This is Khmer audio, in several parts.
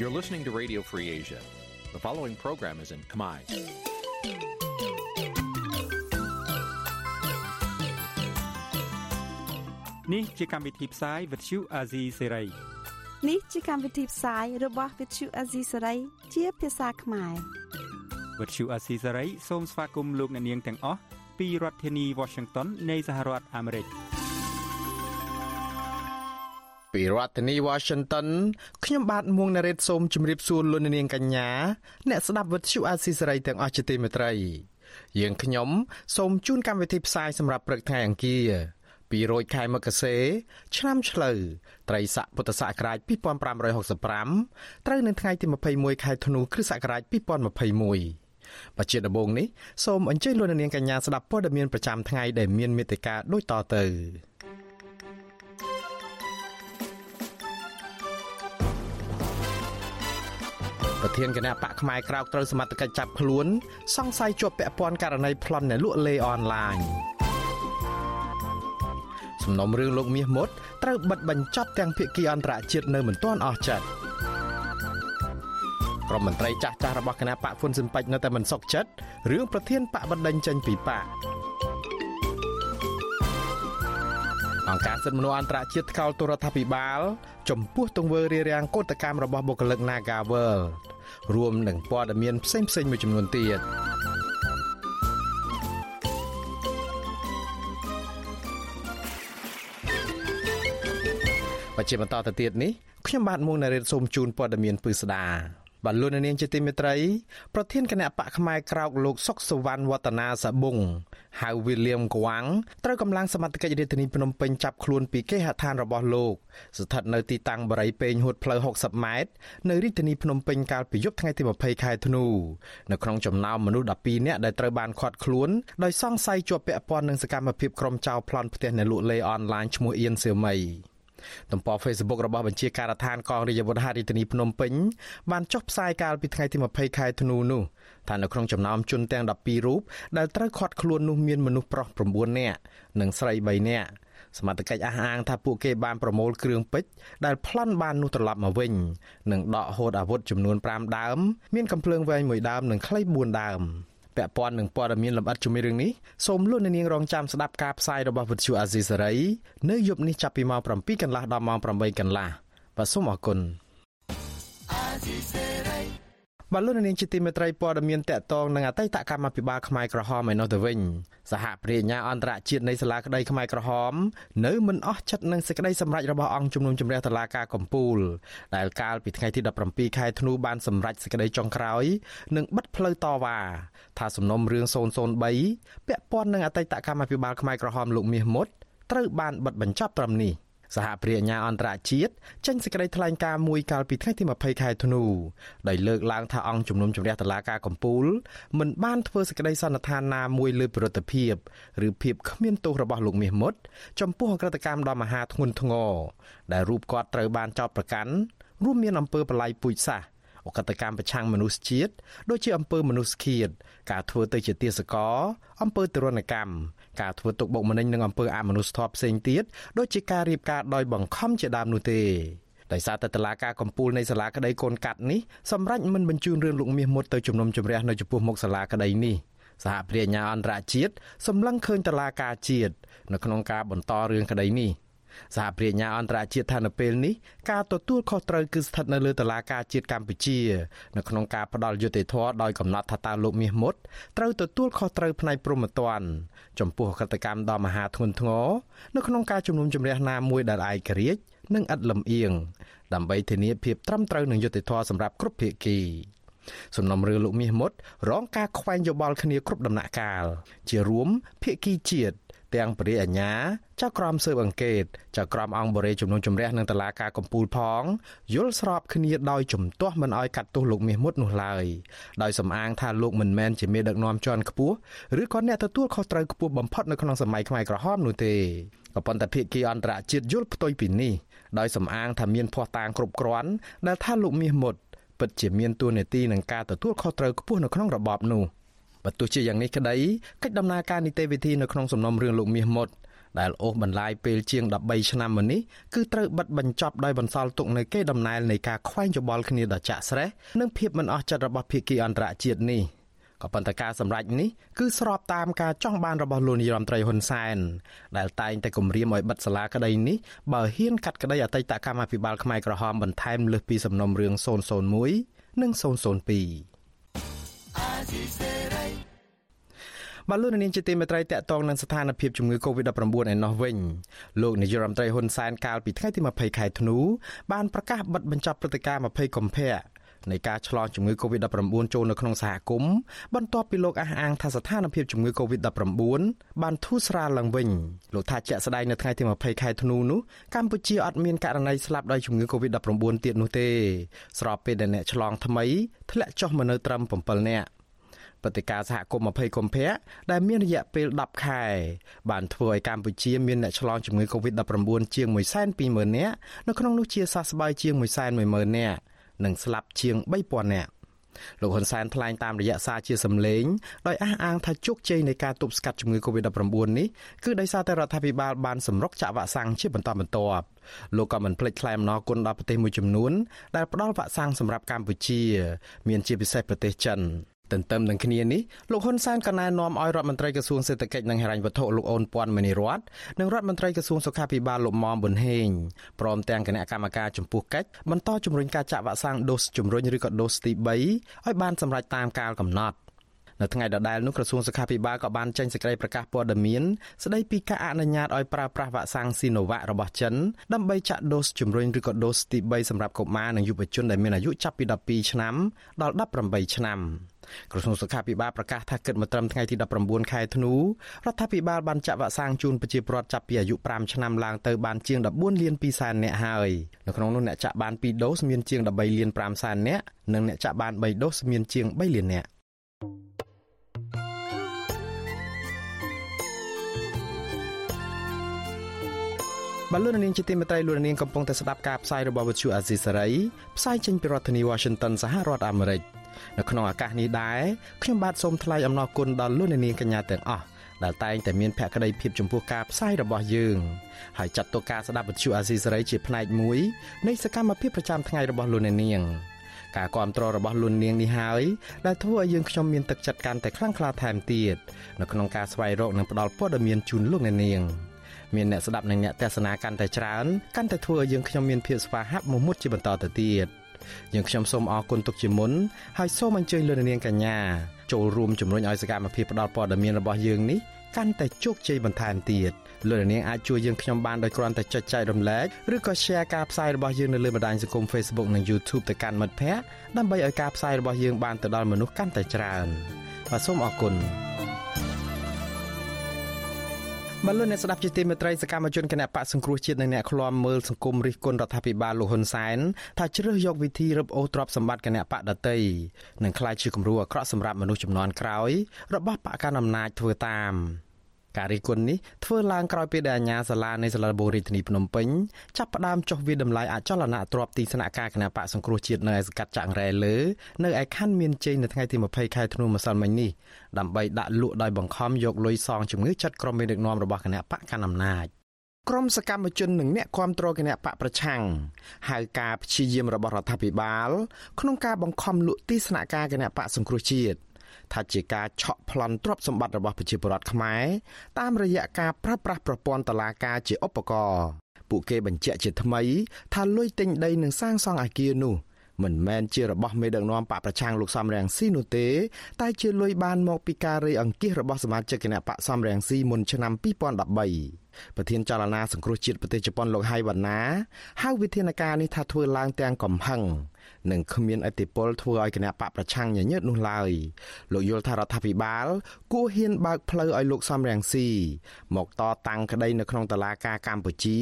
You're listening to Radio Free Asia. The following program is in Khmer. នេះជាកម្មវិធីផ្សាយ Vuthu Azizi Serai នេះជាកម្មវិធីផ្សាយរបស់ Vuthu Azizi Serai ជាភាសាខ្មែរ Vuthu Azizi Serai សូមស្វាគមន៍លោកអ្នកនាងទាំងអស់ពីរដ្ឋធានី Washington នៃសហរដ្ឋអាមេរិក ពីរដ្ឋធានី Washington ខ្ញុំបាទមួងណារ៉េតសូមជម្រាបសួរលោកនាងកញ្ញាអ្នកស្ដាប់វិទ្យុអាស៊ីសេរីទាំងអស់ជាទីមេត្រីយើងខ្ញុំសូមជូនកម្មវិធីផ្សាយសម្រាប់ព្រឹកថ្ងៃអង្គារពីរោចខែមករាឆ្នាំឆ្លូវត្រីស័កពុទ្ធសករាជ2565ត្រូវនៅថ្ងៃទី21ខែធ្នូគ្រិស្តសករាជ2021បច្ចុប្បន្នដំបូងនេះសូមអញ្ជើញលោកនាងកញ្ញាស្ដាប់ព័ត៌មានប្រចាំថ្ងៃដែលមានមេត្តាដូចតទៅ ប្រធានគណៈបកផ្នែកក្រៅត្រូវសមត្ថកិច្ចចាប់ខ្លួន សង្ស័យជាប់ពាក់ព័ន្ធករណីប្លន់អ្នកលក់លេអនឡាញសំណុំរឿងលោកមាសមុតត្រូវបិទបញ្ចប់ទាំងភាគីអន្តរជាតិនៅមិនទាន់អស់ចិត្តក្រុមមន្ត្រីចាស់ចាស់របស់គណៈបកហ៊ុនស៊ិនប៉ិចនៅតែមិនសុខចិត្តរឿងប្រធានបកបណ្ដឹងចេញពីបក អង្គការសិទ្ធិមនុស្សអន្តរជាតិថ្កោលទរដ្ឋាភិបាល ចំពោះទង្វើរារាំងកោតកម្មរបស់បុគ្គលិក Nagawal រួមនឹងព័ត៌មានផ្សេងៗមួយចំនួនទៀតបច្ចុប្បន្នតទៅទៀតនេះខ្ញុំបាទមួងណារ៉េតសូមជូនព័ត៌មានពិស្ដា បាទលោកនាងជាទីមេត្រីប្រធានគណៈបកផ្នែកក្រោកលោកសុកសវណ្ណវឌ្ឍនាសាបុងហៅវីលៀមកវាំងត្រូវកម្លាំងសមត្ថកិច្ចរាជធានីភ្នំពេញចាប់ខ្លួនពីគេហដ្ឋានរបស់លោកស្ថិតនៅទីតាំងបរិយពេញហួតផ្លូវ60ម៉ែត្រនៅរាជធានីភ្នំពេញកាលពីយប់ថ្ងៃទី20ខែធ្នូនៅក្នុងចំណោមមនុស្ស12នាក់ដែលត្រូវបានឃាត់ខ្លួនដោយសង្ស័យជាប់ពាក់ព័ន្ធនឹងសកម្មភាពក្រុមចៅប្លន់ផ្ទះអ្នកលក់លេអនឡាញឈ្មោះអៀនសៀមៃ ទំព័រ Facebook របស់បញ្ជាការដ្ឋានកងរាជអាវុធហត្ថរាជធានីភ្នំពេញបានចុះផ្សាយកាលពីថ្ងៃទី20ខែធ្នូនោះថានៅក្នុងចំណោមជនទាំង12រូបដែលត្រូវឃាត់ខ្លួននោះមានមនុស្សប្រុស9នាក់និងស្រី3នាក់សមត្ថកិច្ចអះអាងថាពួកគេបានប្រមូលគ្រឿងពេជ្រដែលប្លន់បាននោះត្រឡប់មកវិញនិងដកហូតអាវុធចំនួន5ដើមមានកំភ្លើងវែង1ដើមនិងខ្លី4ដើម ពាក់ព័ន្ធនឹងព័ត៌មានលម្អិតជំរឿងនេះសូមលោកនាងរងចាំស្ដាប់ការផ្សាយរបស់វិទ្យុអាស៊ីសេរីនៅយប់នេះចាប់ពីម៉ោង7កន្លះដល់ម៉ោង8កន្លះបាទសូមអរគុណអាស៊ីសេរី បលូននាងជាទីមេត្រីព័ត៌មានតកតងនឹងអតីតកម្មាភិបាលខ្មែរក្រហមឯនោះទៅវិញសហប្រញ្ញាអន្តរជាតិនៃសាលាក្តីខ្មែរក្រហម នៅមិនអស់ចិត្តនឹងសេចក្តីសម្រេចរបស់អង្គជំនុំជម្រះតុលាការកំពូល ដែលកាលពីថ្ងៃទី17ខែធ្នូបានសម្រេចសេចក្តីចុងក្រោយនិងបិទផ្លូវតវ៉ាថាសំណុំរឿង003ពាក់ព័ន្ធនឹងអតីតកម្មាភិបាលខ្មែរក្រហមលោកមាសមុតត្រូវបានបិទបញ្ចប់ត្រឹមនេះ។ សហព្រាញ្ញាអន្តរជាតិចេញសេចក្តីថ្លែងការណ៍មួយកាលពីថ្ងៃទី20ខែធ្នូដោយលើកឡើងថាអង្គជំនុំជម្រះតុលាការកំពូលមិនបានធ្វើសេចក្តីសន្និដ្ឋានណាមួយលើប្រតិភិបឬភាពគ្មានទោសរបស់លោកមាសមុតចំពោះអក្រិតកម្មដ៏មហាធ្ងន់ធ្ងរដែលរូបគាត់ត្រូវបានចោទប្រកាន់រួមមានអំពើបល័យពូជសាសន៍អកតកម្មប្រឆាំងមនុស្សជាតិដូចជាអំពើមនុស្សឃាតការធ្វើទៅជាទាសករអំពើទរណកម្ម ការធ្វើទុកបុកម្នេញនិងអំពើអមនុស្សធម៌ផ្សេងទៀតដូចជាការរៀបការដោយបង្ខំជាដើមនោះទេដោយសារតែតឡាការកំពូលនៃសាលាក្តីកូនកាត់នេះសម្រាប់មិនបញ្ជូនរឿងលោកមាសមុតទៅជំនុំជម្រះនៅចំពោះមុខសាលាក្តីនេះសហព្រាញ្ញាអន្តរជាតិសម្លឹងឃើញតឡាការជាតិនៅក្នុងការបន្តរឿងក្តីនេះ សហប្រញ្ញាអន្តរជាតិថានៅពេលនេះការទទួលខុសត្រូវគឺស្ថិតនៅលើតុលាការជាតិកម្ពុជានៅក្នុងការផ្ដាល់យុត្តិធម៌ដោយកំណត់ថាតើលោកមាសមុតត្រូវទទួលខុសត្រូវផ្នែកព្រហ្មទណ្ឌចំពោះកតកម្មដ៏មហាធ្ងន់ធ្ងរនៅក្នុងការជំនុំជម្រះណាមួយដែលឯករាជ្យនិងឥតលំអៀងដើម្បីធានាភាពត្រឹមត្រូវនិងយុត្តិធម៌សម្រាប់គ្រប់ភាគីសំណុំរឿងលោកមាសមុតរងការខ្វែងយោបល់គ្នាគ្រប់ដំណាក់កាលជារួមភាគីជាតិ ទាំងបរិយាញ្ញាចៅក្រមស៊ើបអង្កេតចៅក្រមអង្គបរិយជំនុំជម្រះនឹងតឡាការកំពូលផងយល់ស្របគ្នាដោយជំទាស់មិនអោយកាត់ទោសលោកមាសមុតនោះឡើយដោយសំអាងថាលោកមិនមែនជាមេដឹកនាំជាន់ខ្ពស់ឬក៏អ្នកទទួលខុសត្រូវខ្ពស់បំផុតនៅក្នុងសម័យខ្មែរក្រហមនោះទេក៏ប៉ុន្តែភាគីអន្តរជាតិយល់ផ្ទុយពីនេះដោយសំអាងថាមានភ័ស្តុតាងគ្រប់គ្រាន់ដែលថាលោកមាសមុតពិតជាមានទួនាទីនឹងការទទួលខុសត្រូវខ្ពស់នៅក្នុងរបបនោះ បើទោះជាយ៉ាងនេះក្តីកិច្ចដំណើរការនីតិវិធីនៅក្នុងសំណុំរឿងលោកមាសមុតដែលអូសបន្លាយពេលជាង13ឆ្នាំមកនេះគឺត្រូវបិទបញ្ចប់ដោយបន្សល់ទុកនៅគេដំណែលនៃការខ្វែងច្បល់គ្នាដ៏ចាក់ស្រេះនិងភាពមិនអស់ចិត្តរបស់ភាគីអន្តរជាតិនេះក៏ប៉ុន្តែការសម្រេចនេះគឺស្របតាមការចង់បានរបស់លោកនាយរដ្ឋមន្ត្រីហ៊ុនសែនដែលតែងតែគម្រាមឲ្យបិទសាលាក្តីនេះបើហ៊ានកាត់ក្តីអតីតកម្មាភិបាលខ្មែរក្រហមបន្ថែមលើសពីសំណុំរឿង001និង002 បាទលោកនាងជាទីមេត្រីតកតងនឹងស្ថានភាពជំងឺ Covid-19 ឯណោះវិញលោកនាយរដ្ឋមន្ត្រីហ៊ុនសែនកាលពីថ្ងៃទី20ខែធ្នូបានប្រកាសបិទបញ្ចប់ព្រឹត្តិការណ៍20កុម្ភៈ នៃការឆ្លងជំងឺ Covid-19 ចូលនៅក្នុងសហគមន៍បន្ទាប់ពីលោកអះអាងថាស្ថានភាពជំងឺ Covid-19 បានធូរស្រាលឡើងវិញលោកថាជាក់ស្ដែងនៅថ្ងៃទី20ខែធ្នូនោះកម្ពុជាអត់មានករណីស្លាប់ដោយជំងឺ Covid-19 ទៀតនោះទេ ស្របពេលដែលអ្នកឆ្លងថ្មីធ្លាក់ចុះមកនៅត្រឹម7នាក់ព្រឹត្តិការណ៍សហគមន៍20កុម្ភៈដែលមានរយៈពេល10ខែ បានធ្វើឲ្យកម្ពុជាមានអ្នកឆ្លងជំងឺ Covid-19 ជាង120,000នាក់នៅក្នុងនោះជាសះស្បើយជាង110,000នាក់ និងស្លាប់ជាង3000នាក់លោកហ៊ុនសែនថ្លែងតាមរយៈសារជាសម្លេងដោយអះអាងថាជោគជ័យនៃការទប់ស្កាត់ជំងឺ Covid-19 នេះគឺដោយសារតែរដ្ឋាភិបាលបានសម្រុកចាក់វ៉ាក់សាំងជាបន្តបន្ទាប់លោកក៏មិនភ្លេចថ្លែងអំណរគុណដល់ប្រទេសមួយចំនួនដែលផ្ដល់វ៉ាក់សាំងសម្រាប់កម្ពុជា មានជាពិសេសប្រទេសចិន ទន្ទឹមនឹងគ្នានេះលោកហ៊ុនសែនក៏ណែនាំឲ្យរដ្ឋមន្ត្រីក្រសួងសេដ្ឋកិច្ចនិងហិរញ្ញវត្ថុលោកអូនពាន់មនីរតនិងរដ្ឋមន្ត្រីក្រសួងសុខាភិបាលលោកមុំប៊ុនហេងព្រមទាំងគណៈកម្មការចំពោះកិច្ចបន្តជំរុញការចាក់វ៉ាក់សាំងដូសជំរុញឬក៏ដូសទី3ឲ្យបានសម្រេចតាមកាលកំណត់ នៅថ្ងៃដដែលនោះក្រសួងសុខាភិបាលក៏បានចេញសេចក្តីប្រកាសព័ត៌មានស្តីពីការអនុញ្ញាតឲ្យប្រើប្រាស់វ៉ាក់សាំងស៊ីណូវ៉ាក់របស់ចិនដើម្បីចាក់ដូសជំរុញឬក៏ដូសទី3សម្រាប់កុមារនិងយុវជនដែលមានអាយុចាប់ពី12ឆ្នាំដល់18ឆ្នាំ។ក្រសួងសុខាភិបាលប្រកាសថាគិតមកត្រឹមថ្ងៃទី19ខែធ្នូរដ្ឋាភិបាលបានចាក់វ៉ាក់សាំងជូនប្រជាពលរដ្ឋចាប់ពីអាយុ5ឆ្នាំឡើងទៅបានជាង14លាន2សែននាក់ហើយនៅក្នុងនោះអ្នកចាក់បាន2ដូសមានជាង13លាន5សែននាក់និងអ្នកចាក់បាន3ដូសមានជាង3លាននាក់ បលូននាងជាទីមេត្រីលោកនាងកំពុងតែស្ដាប់ការផ្សាយរបស់វិទ្យុអាស៊ីសេរីផ្សាយចេញពីរដ្ឋធានី Washington សហរដ្ឋអាមេរិក។នៅក្នុងឱកាសនេះដែរខ្ញុំបាទសូមថ្លែងអំណរគុណដល់លោកអ្នកនាងកញ្ញាទាំងអស់ដែលតែងតែមានភក្ដីភាពចំពោះការផ្សាយរបស់យើងហើយចាត់ទុកការស្ដាប់វិទ្យុអាស៊ីសេរីជាផ្នែកមួយនៃសកម្មភាពប្រចាំថ្ងៃរបស់លោកអ្នកនាងការគ្រប់គ្រងរបស់លោកនាងនេះហើយដែលធ្វើឲ្យយើងខ្ញុំមានទឹកចិត្តកាន់តែខ្លាំងក្លាថែមទៀតនៅក្នុងការស្វែងរកនិងផ្តល់ព័ត៌មានជូនលោកអ្នកនាង មានអ្នកស្ដាប់និងអ្នកទស្សនាកាន់តែច្រើនកាន់តែធ្វើឲ្យយើងខ្ញុំមានភាពស្វាហាប់មមុតជាបន្តទៅទៀតយើងខ្ញុំសូមអរគុណទុកជាមុនហើយសូមអញ្ជើញលោកនាងកញ្ញាចូលរួមជំរុញឲ្យសកម្មភាពផ្តល់ព័ត៌មានរបស់យើងនេះកាន់តែជោគជ័យបន្ថែមទៀតលោកនាងអាចជួយយើងខ្ញុំបានដោយគ្រាន់តែចុចចែករំលែកឬក៏ share ការផ្សាយរបស់យើងនៅលើបណ្ដាញសង្គម Facebook និង YouTube ទៅកាន់មិត្តភ័ក្តិដើម្បីឲ្យការផ្សាយរបស់យើងបានទៅដល់មនុស្សកាន់តែច្រើនបាទសូមអរគុណ បលូនអ្នកស្ដាប់ជាទីមេត្រីសកម្មជនគណៈបកសង្គ្រោះជាតិនិងអ្នកឃ្លាំមើលសង្គមរិះគន់រដ្ឋាភិបាលលោកហ៊ុនសែនថាជ្រើសយកវិធីរឹបអូសទ្រព្យសម្បត្តិគណៈបកដតីនិងខ្លាចជាគំរូអាក្រក់សម្រាប់មនុស្សចំនួនក្រោយរបស់បកកណ្ដាលអំណាចធ្វើតាម។ ការរិះគន់នេះធ្វើឡើងក្រោយពេលដែលអាជ្ញាសាលានៃសាលាដំបងរាជធានីភ្នំពេញចាប់ផ្ដើមចុះវិតម្លៃអចលនៈទ្រព្យទីស្នាក់ការគណៈបកសង្គ្រោះជាតិនៅឯសង្កាត់ចាក់រ៉ែលើនៅឯខណ្ឌមានជ័យនៅថ្ងៃទី20ខែធ្នូម្សិលមិញនេះដើម្បីដាក់លក់ដោយបង្ខំយកលុយសងជំងឺចិត្តក្រុមមេដឹកនាំរបស់គណៈបកកណ្ដាលអំណាចក្រុមសកម្មជននិងអ្នកគាំទ្រគណៈបកប្រឆាំងហៅការព្យាយាមរបស់រដ្ឋាភិបាល ក្នុងការបង្ខំលក់ទីស្នាក់ការគណៈបកសង្គ្រោះជាតិ ថាជាការឆក់ប្លន់ទ្រព្យសម្បត្តិរបស់ប្រជាពលរដ្ឋខ្មែរតាមរយៈការប្រើប្រាស់ប្រព័ន្ធតឡាការជាឧបករណ៍ពួកគេបញ្ជាក់ជាថ្មី ថាលុយទិញដីនឹងសាងសង់អគារនោះមិនមែនជារបស់មេដឹកនាំបកប្រឆាំងលោកសំរងស៊ីនោះទេតែជាលុយបានមកពីការរៃអង្គាសរបស់សមាជិកគណៈបកសំរងស៊ីមុនឆ្នាំ2013 ប្រធានចលនាសង្គ្រោះជាតិប្រទេសជប៉ុនលោកហៃវណ្ណាហៅវិធានការនេះថាធ្វើឡើងទាំងកំហឹងនិងគ្មានអធិបុលធ្វើឲ្យគណៈបកប្រឆាំងញញើតនោះឡើយលោកយល់ថារដ្ឋាភិបាល គួរហ៊ានបើកផ្លូវឲ្យលោកសំរងស៊ីមកតតាំងក្តីនៅក្នុងតុលាការកម្ពុជា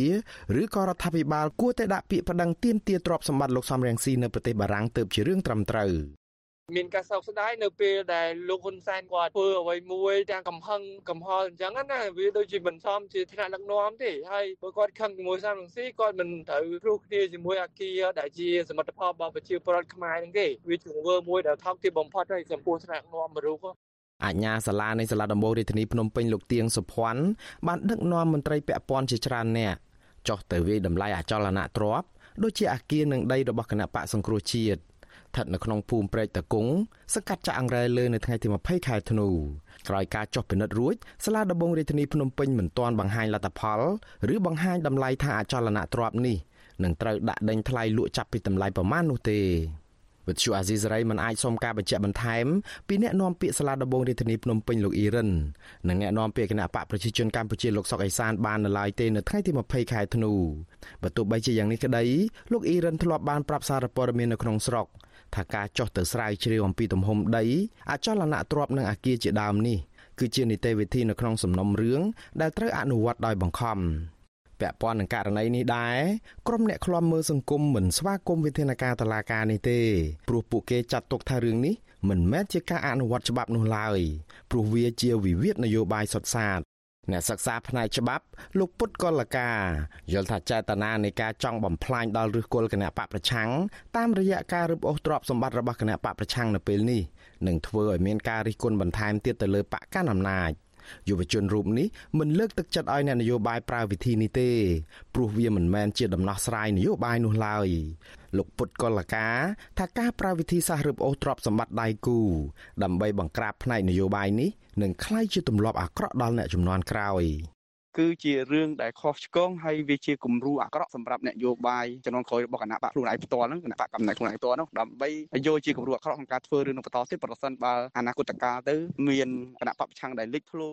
ឬក៏រដ្ឋាភិបាលគួរតែដាក់ពាក្យប្តឹងទាមទារទ្រព្យសម្បត្តិលោកសំរងស៊ីនៅប្រទេសបារាំងទៅជារឿងត្រឹមត្រូវ មានការសោកស្ដាយនៅពេលដែលលោកហ៊ុនសែនគាត់ធ្វើអ្វីមួយទាំងកំហឹងកំហល់អញ្ចឹងណាវាដូចជាមិនសមជាថ្នាក់ដឹកនាំទេហើយបើគាត់ខឹងជាមួយសាមរងស៊ីគាត់មិនត្រូវព្រោះគ្នាជាមួយអាគារដែលជាសមិទ្ធផលរបស់ប្រជាពលរដ្ឋខ្មែរហ្នឹងទេវាជាទង្វើមួយដែលថោកទាបបំផុតហើយចំពោះថ្នាក់ដឹកនាំមរុខអាជ្ញាសាលានៃសាលាដំបូងរាជធានីភ្នំពេញលោកទៀងសុភ័ណ្ឌបានដឹកនាំមន្ត្រីពាក់ព័ន្ធជាច្រើនអ្នកចុះទៅវាយតម្លៃអចលនទ្រព្យដូចជាអាគារនិងដីរបស់គណៈបកសង្គ្រោះជាតិ ស្ថិតនៅក្នុងភូមិព្រែកតកុងសកាត់ចាក់អង្រែលើនៅថ្ងៃទី20ខែធ្នូក្រោយការចុះពិនិត្យរួចសាលាដំបងរាជធានីភ្នំពេញមិនទាន់បង្ហាញលទ្ធផលឬបង្ហាញតម្លៃថាអចលនទ្រព្យនេះនឹងត្រូវដាក់ដេញថ្លៃលក់ចាប់ពីតម្លៃប្រមាណនោះទេវិទ្យុអាស៊ីសេរីមិនអាចសុំការបញ្ជាក់បន្ថែមពីអ្នកនាំពាក្យសាលាដំបងរាជធានីភ្នំពេញលោកអ៊ីរិននិងអ្នកនាំពាក្យគណៈបកប្រជាជនកម្ពុជាលោកសុកអេសានបាននៅឡើយទេនៅថ្ងៃទី20ខែធ្នូបើទោះបីជាយ៉ាងនេះក្តីលោកអ៊ីរិនធ្លាប់បានប្រាប់សារព័ត៌មាននៅក្នុងស្រុក ថាការចោះទៅស្រាវជ្រាវអំពីទំហំដីអចលនៈទ្រព្យនិងអាគារជាដើមនេះគឺជានីតិវិធីនៅក្នុងសំណុំរឿងដែលត្រូវអនុវត្តដោយបង្ខំពាក់ព័ន្ធនឹងករណីនេះដែរក្រុមអ្នកឃ្លាំមើលសង្គមមិនស្វាគមន៍វិធានការតឡាការនេះទេព្រោះពួកគេចាត់ទុកថារឿងនេះមិនមែនជាការអនុវត្តច្បាប់នោះឡើយព្រោះវាជាវិវាទនយោបាយសុទ្ធសាធ អ្នកសិក្សាផ្នែកច្បាប់លោកពុតកលកាយល់ថាចេតនានៃការចង់បំផ្លាញដល់ឫសគល់គណៈបកប្រឆាំងតាមរយៈការរឹបអូសទ្រព្យសម្បត្តិរបស់គណៈបកប្រឆាំងនៅពេលនេះនឹងធ្វើឲ្យមានការរិះគន់បន្ថែមទៀតទៅលើបកកណ្ដាលអំណាចយុវជនរូបនេះមិនលើកទឹកចិត្តឲ្យអ្នកនយោបាយប្រើវិធីនេះទេព្រោះវាមិនមែនជាដំណោះស្រាយនយោបាយនោះឡើយ លោកពុតកលការថាការប្រើវិធីសាស្ត្ររឹបអូសទ្រព្យសម្បត្តិដៃគូដើម្បីបង្ក្រាបផ្នែកនយោបាយនេះនឹងក្លាយជាទម្លាប់អាក្រក់ដល់អ្នកជំនាន់ក្រោយគឺជារឿងដែលខុសឆ្គងហើយវាជាគំរូអាក្រក់សម្រាប់អ្នកយោបាយចំនួនក្រោយរបស់គណៈបកខ្លួនឯងផ្ទាល់ហ្នឹងគណៈបកកំណែខ្លួនឯងផ្ទាល់ហ្នឹងដើម្បីយកជាគំរូអាក្រក់ក្នុងការធ្វើរឿងនឹងបន្តទៀតប្រសិនបើអនាគតកាលទៅមានគណៈបកប្រឆាំងដែលលេចធ្លោ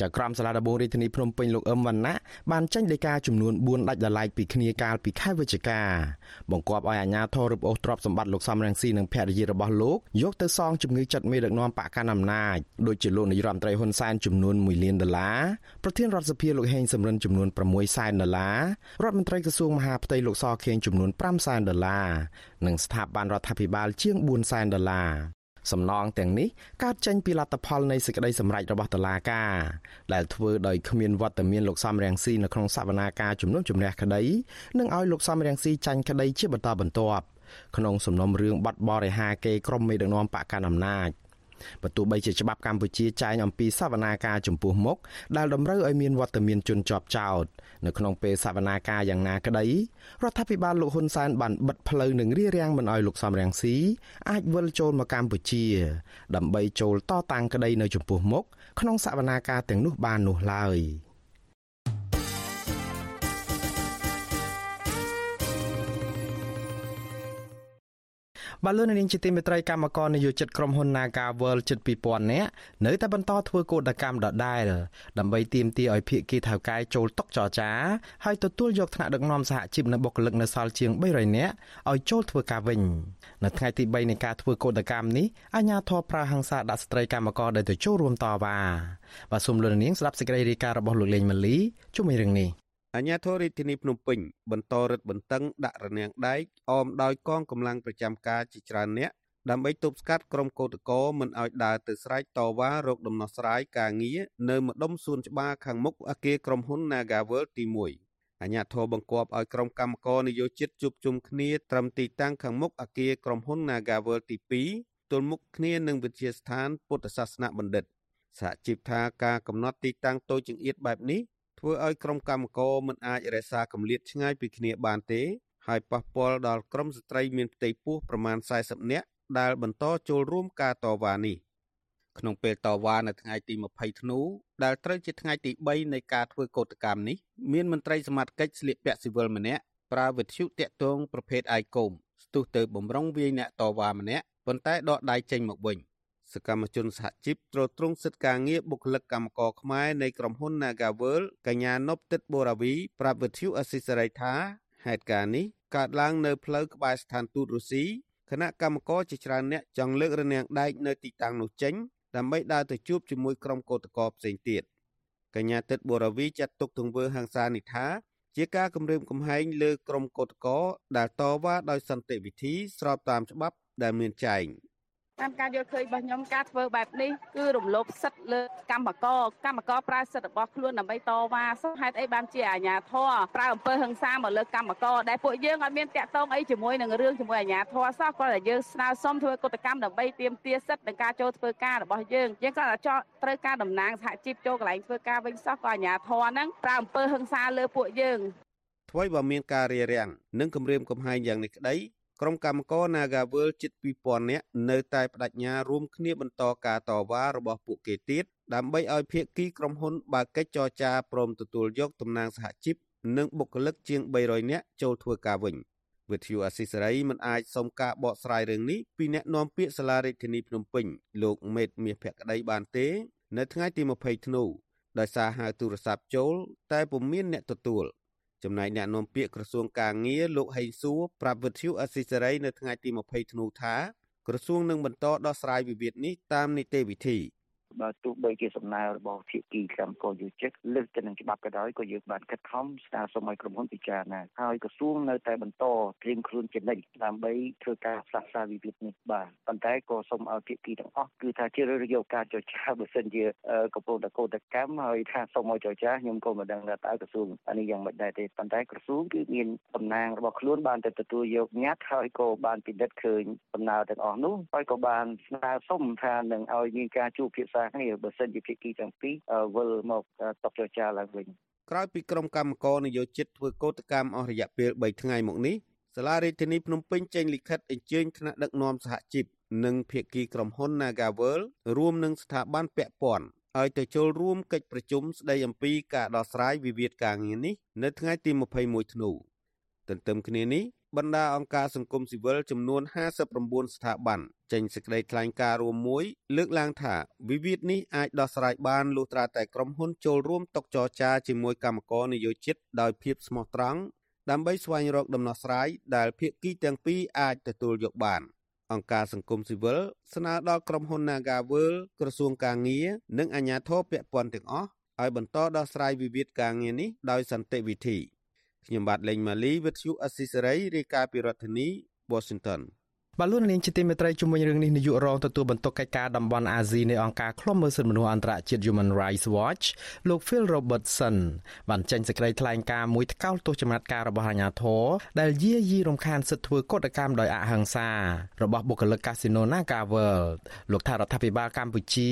ចៅក្រមសាលាដំបងរាជធានីភ្នំពេញលោកអឹមវណ្ណៈបានចេញដីកាចំនួន4ដាច់ដライពីគ្នាកាលពីខែវិច្ឆិកាបង្គាប់ឲ្យអាជ្ញាធររឹបអូសទ្រព្យសម្បត្តិលោកសំរងស៊ីនិងភរិយារបស់លោកយកទៅសងជំងឺចិត្តមេដឹកនាំបកកណ្ដាលអំណាចដោយជាលោកនាយរដ្ឋមន្ត្រីហ៊ុនសែនចំនួន1លានដុល្លារប្រធានរដ្ឋសភាលោកហេងសំរិនចំនួន6សែនដុល្លាររដ្ឋមន្ត្រីក្រសួងមហាផ្ទៃលោកសខេងចំនួន5សែនដុល្លារនិងស្ថាប័នរដ្ឋាភិបាលជាង4សែនដុល្លារ សំណងទាំងនេះកើតចេញពីលទ្ធផលនៃសេចក្តីសម្រេចរបស់តុលាការដែលធ្វើដោយគ្មានវត្តមានលោកសំរងស៊ីនៅក្នុងសវនាការជំនុំជម្រះក្តីនិងឲ្យលោកសំរងស៊ីចាញ់ក្តីជាបន្តបន្ទាប់ក្នុងសំណុំរឿងបាត់បរិហាគេក្រុមមេដឹកនាំបកកណ្ដាលអំណាច បើទោះបីជាច្បាប់កម្ពុជាចែងអំពីសវនាការចំពោះមុខដែលតម្រូវឲ្យមានវត្តមានជនជាប់ចោតនៅក្នុងពេលសវនាការយ៉ាងណាក្តីរដ្ឋាភិបាលលោកហ៊ុនសែនបានបិទផ្លូវនិងរារាំងមិនឲ្យលោកសំរងស៊ីអាចវិលចូលមកកម្ពុជា ដើម្បីចូលតតាំងក្តីនៅចំពោះមុខក្នុងសវនាការទាំងនោះបាននោះឡើយ។ បាទលោកនាងជាទីមេត្រីកម្មករនយោជិតក្រុមហ៊ុន Naga World ជិត2000នាក់នៅតែបន្តធ្វើកោតកម្មដដែលដើម្បីទាមទារឲ្យភាគីថៅកែចូលតុចរចាហើយទទួលយកថ្នាក់ដឹកនាំសហជីពនៅបុគ្គលិកនៅសល់ជាង300នាក់ឲ្យចូលធ្វើការវិញនៅថ្ងៃទី3នៃការធ្វើកោតកម្មនេះអាជ្ញាធរប្រើហិង្សាដាក់ស្ត្រីកម្មករដែលទៅចូលរួមតវ៉ាបាទសូមលោកនាងស្ដាប់សេចក្តីរាយការណ៍របស់លោកលេងម៉ាលីជុំវិញរឿងនេះ អាជ្ញាធររាជធានីភ្នំពេញបន្តរឹតបន្តឹងដាក់រនាំងដែកអមដោយកងកម្លាំងប្រចាំការជាច្រើនអ្នកដើម្បីទប់ស្កាត់ក្រុមកោតក្រមិនឲ្យដើរទៅស្រែកតវ៉ារោគដំណោះស្រាយការងារនៅម្ដុំសួនច្បារខាងមុខអគារក្រុមហ៊ុន Nagavel ទី1អាជ្ញាធរបង្គាប់ឲ្យក្រុមកម្មករនយោជិតជួបជុំគ្នាត្រឹមទីតាំងខាងមុខអគារក្រុមហ៊ុន Nagavel ទី2ទល់មុខគ្នានឹងវិទ្យាស្ថានពុទ្ធសាសនបណ្ឌិតសហជីពថាការកំណត់ទីតាំងតូចចង្អៀតបែបនេះ ធ្វើឲ្យក្រុមកម្មករមិនអាចរក្សាកម្រិតឆ្ងាយពីគ្នាបានទេ ហើយប៉ះពាល់ដល់ក្រុមស្ត្រីមានផ្ទៃពោះប្រមាណ40នាក់ដែលបន្តចូលរួមការតវ៉ានេះក្នុងពេលតវ៉ានៅថ្ងៃទី20ធ្នូដែលត្រូវជាថ្ងៃទី3នៃការធ្វើកោតកម្មនេះមានមន្ត្រីសមត្ថកិច្ចស្លៀកពាក់ស៊ីវិលម្នាក់ប្រើវិទ្យុតាក់ទងប្រភេទ iCom ស្ទុះទៅបំរុងវាយអ្នកតវ៉ាម្នាក់ប៉ុន្តែដកដៃចេញមកវិញ សកម្មជនសហជីពត្រួតត្រងសិទ្ធិការងារបុគ្គលិកកម្មករខ្មែរនៃក្រុមហ៊ុន Nagavel កញ្ញានប់ទឹកបូរាវីប្រាប់វិទ្យុអស៊ីសេរីថាហេតុការណ៍នេះកើតឡើងនៅផ្លូវក្បែរស្ថានទូតរុស្ស៊ីគណៈកម្មករជាច្រើនអ្នកចង់លើករនាំងដែកនៅទីតាំងនោះចេញដើម្បីដើរទៅជួបជាមួយក្រុមកោតក្រផ្សេងទៀតកញ្ញាទឹកបូរាវីចាត់ទុកទង្វើហ ংস ានេះថាជាការគម្រាមកំហែងលើក្រុមកោតក្រដែលតវ៉ាដោយសន្តិវិធីស្របតាមច្បាប់ដែលមានចែង តាមការយល់ឃើញរបស់ខ្ញុំការធ្វើបែបនេះគឺរំលោភសិទ្ធិលើកម្មករកម្មករប្រើសិទ្ធិរបស់ខ្លួនដើម្បីតវ៉ាសោះហេតុអីបានជាអាជ្ញាធរប្រើអំពើហិង្សាមកលើកម្មករដែលពួកយើងអត់មានតាក់ទងអីជាមួយនឹងរឿងជាមួយអាជ្ញាធរសោះគាត់តែយើងស្នើសុំធ្វើកតកម្មដើម្បីទាមទារសិទ្ធិនិងការចូលធ្វើការរបស់យើងយើងគាត់តែចោទត្រូវការតំណាងសហជីពចូលកន្លែងធ្វើការវិញសោះក៏អាជ្ញាធរហ្នឹងប្រើអំពើហិង្សាលើពួកយើងថ្មីបើមានការរារាំងនិងគម្រាមកំហែងយ៉ាងនេះក្តី ក្រុមកម្មករ Nagawal ជិត2000នាក់នៅតែបដិញ្ញារួមគ្នាបន្តការតវ៉ារបស់ពួកគេទៀតដើម្បីឲ្យភាគីក្រុមហ៊ុនបើកកិច្ចចរចាព្រមទទួលយកតំណាងសហជីពនិងបុគ្គលិកជាង300នាក់ចូលធ្វើការវិញវិទ្យុអស៊ីសេរីមិនអាចសុំការបកស្រាយរឿងនេះពីអ្នកនាំពាក្យសាលារដ្ឋាភិបាលភ្នំពេញលោកមេតមាសភក្តីបានទេ នៅថ្ងៃទី20ធ្នូដោយសារហៅទូរស័ព្ទចូល តែពុំមានអ្នកទទួល ចំណែកអ្នកនាំពាក្យក្រសួងកាងារលោកហេងសួរប្រាប់វិទ្យុអស៊ីសេរីនៅថ្ងៃទី20ធ្នូថាក្រសួងនឹងបន្តដោះស្រាយវិវាទនេះតាមនីតិវិធី បើទោះបីជាសំណើរបស់ភាគីកម្មករយុជិកលើសទៅនឹងច្បាប់ក៏ដោយក៏យើងបានខិតខំស្នើសុំឲ្យក្រុមហ៊ុនពិចារណាហើយក្រសួងនៅតែបន្តត្រៀមខ្លួនជានិច្ចដើម្បីធ្វើការផ្សះផ្សាវិវាទនេះបាទប៉ុន្តែក៏សូមឲ្យភាគីទាំងអស់គឺថាជារើសយកការចរចាបើសិនជាកំពុងតែកោតកម្មហើយថាសូមឲ្យចរចាខ្ញុំក៏មិនដឹងថាតើក្រសួងអានេះយ៉ាងម៉េចដែរទេប៉ុន្តែក្រសួងគឺមានតំណាងរបស់ខ្លួនបានទៅទទួលយកញត្តិហើយក៏បានពិនិត្យឃើញដំណើរទាំងអស់នោះហើយក៏បានស្នើសុំថានឹងឲ្យមានការជួបពិភាក្សាគ្នាបើសិនជាភាគីទាំងពីរវិលមកតបចរចាឡើងវិញក្រោយពីក្រុមកម្មករនយោជិតធ្វើកោតកម្មអស់រយៈពេល3ថ្ងៃមកនេះសាលារដ្ឋាភិបាលភ្នំពេញចេញលិខិតអញ្ជើញថ្នាក់ដឹកនាំសហជីពនិងភាគីក្រុមហ៊ុន Nagavel រួមនឹងស្ថាប័នពាក់ព័ន្ធឲ្យទៅចូលរួមកិច្ចប្រជុំស្ដីអំពីការដោះស្រាយវិវាទការងារនេះនៅថ្ងៃទី21ធ្នូទន្ទឹមគ្នានេះ បណ្ដាអង្គការសង្គមស៊ីវិលចំនួន59ស្ថាប័នចេញសេចក្តីថ្លែងការណ៍រួមមួយ លើកឡើងថាវិវាទនេះអាចដោះស្រាយបានលុះត្រាតែក្រុមហ៊ុនចូលរួមតុចរចាជាមួយកម្មករនយោជិតដោយភាពស្មោះត្រង់ដើម្បីស្វែងរកដំណោះស្រាយដែលភាគីទាំងពីរអាចទទួលយកបានអង្គការសង្គមស៊ីវិលស្នើដល់ក្រុមហ៊ុន Nagavel ក្រសួងកាងារនិងអាជ្ញាធរពាក់ព័ន្ធទាំងអស់ឲ្យបន្តដោះស្រាយវិវាទការងារនេះដោយសន្តិវិធី ខ្ញុំបាទលេងម៉ាលីវិទ្យុអស៊ីសេរីរាយការណ៍ពីរដ្ឋធានី Washington បាទលោកនាងជាទីមេត្រីជំវិញរឿងនេះនាយករងទទួលបន្ទុកកិច្ចការតំបន់អាស៊ីនៃអង្គការឃ្លាំមើលសិទ្ធិមនុស្សអន្តរជាតិ Human Rights Watch លោក Phil Robertson បានចេញសេចក្តីថ្លែងការណ៍មួយថ្កោលទោសចំណាត់ការរបស់អាជ្ញាធរដែលយាយីរំខានសិទ្ធិធ្វើកតកម្មដោយអហិង្សារបស់បុគ្គលិកកាស៊ីណូ Naga World លោកថារដ្ឋាភិបាលកម្ពុជា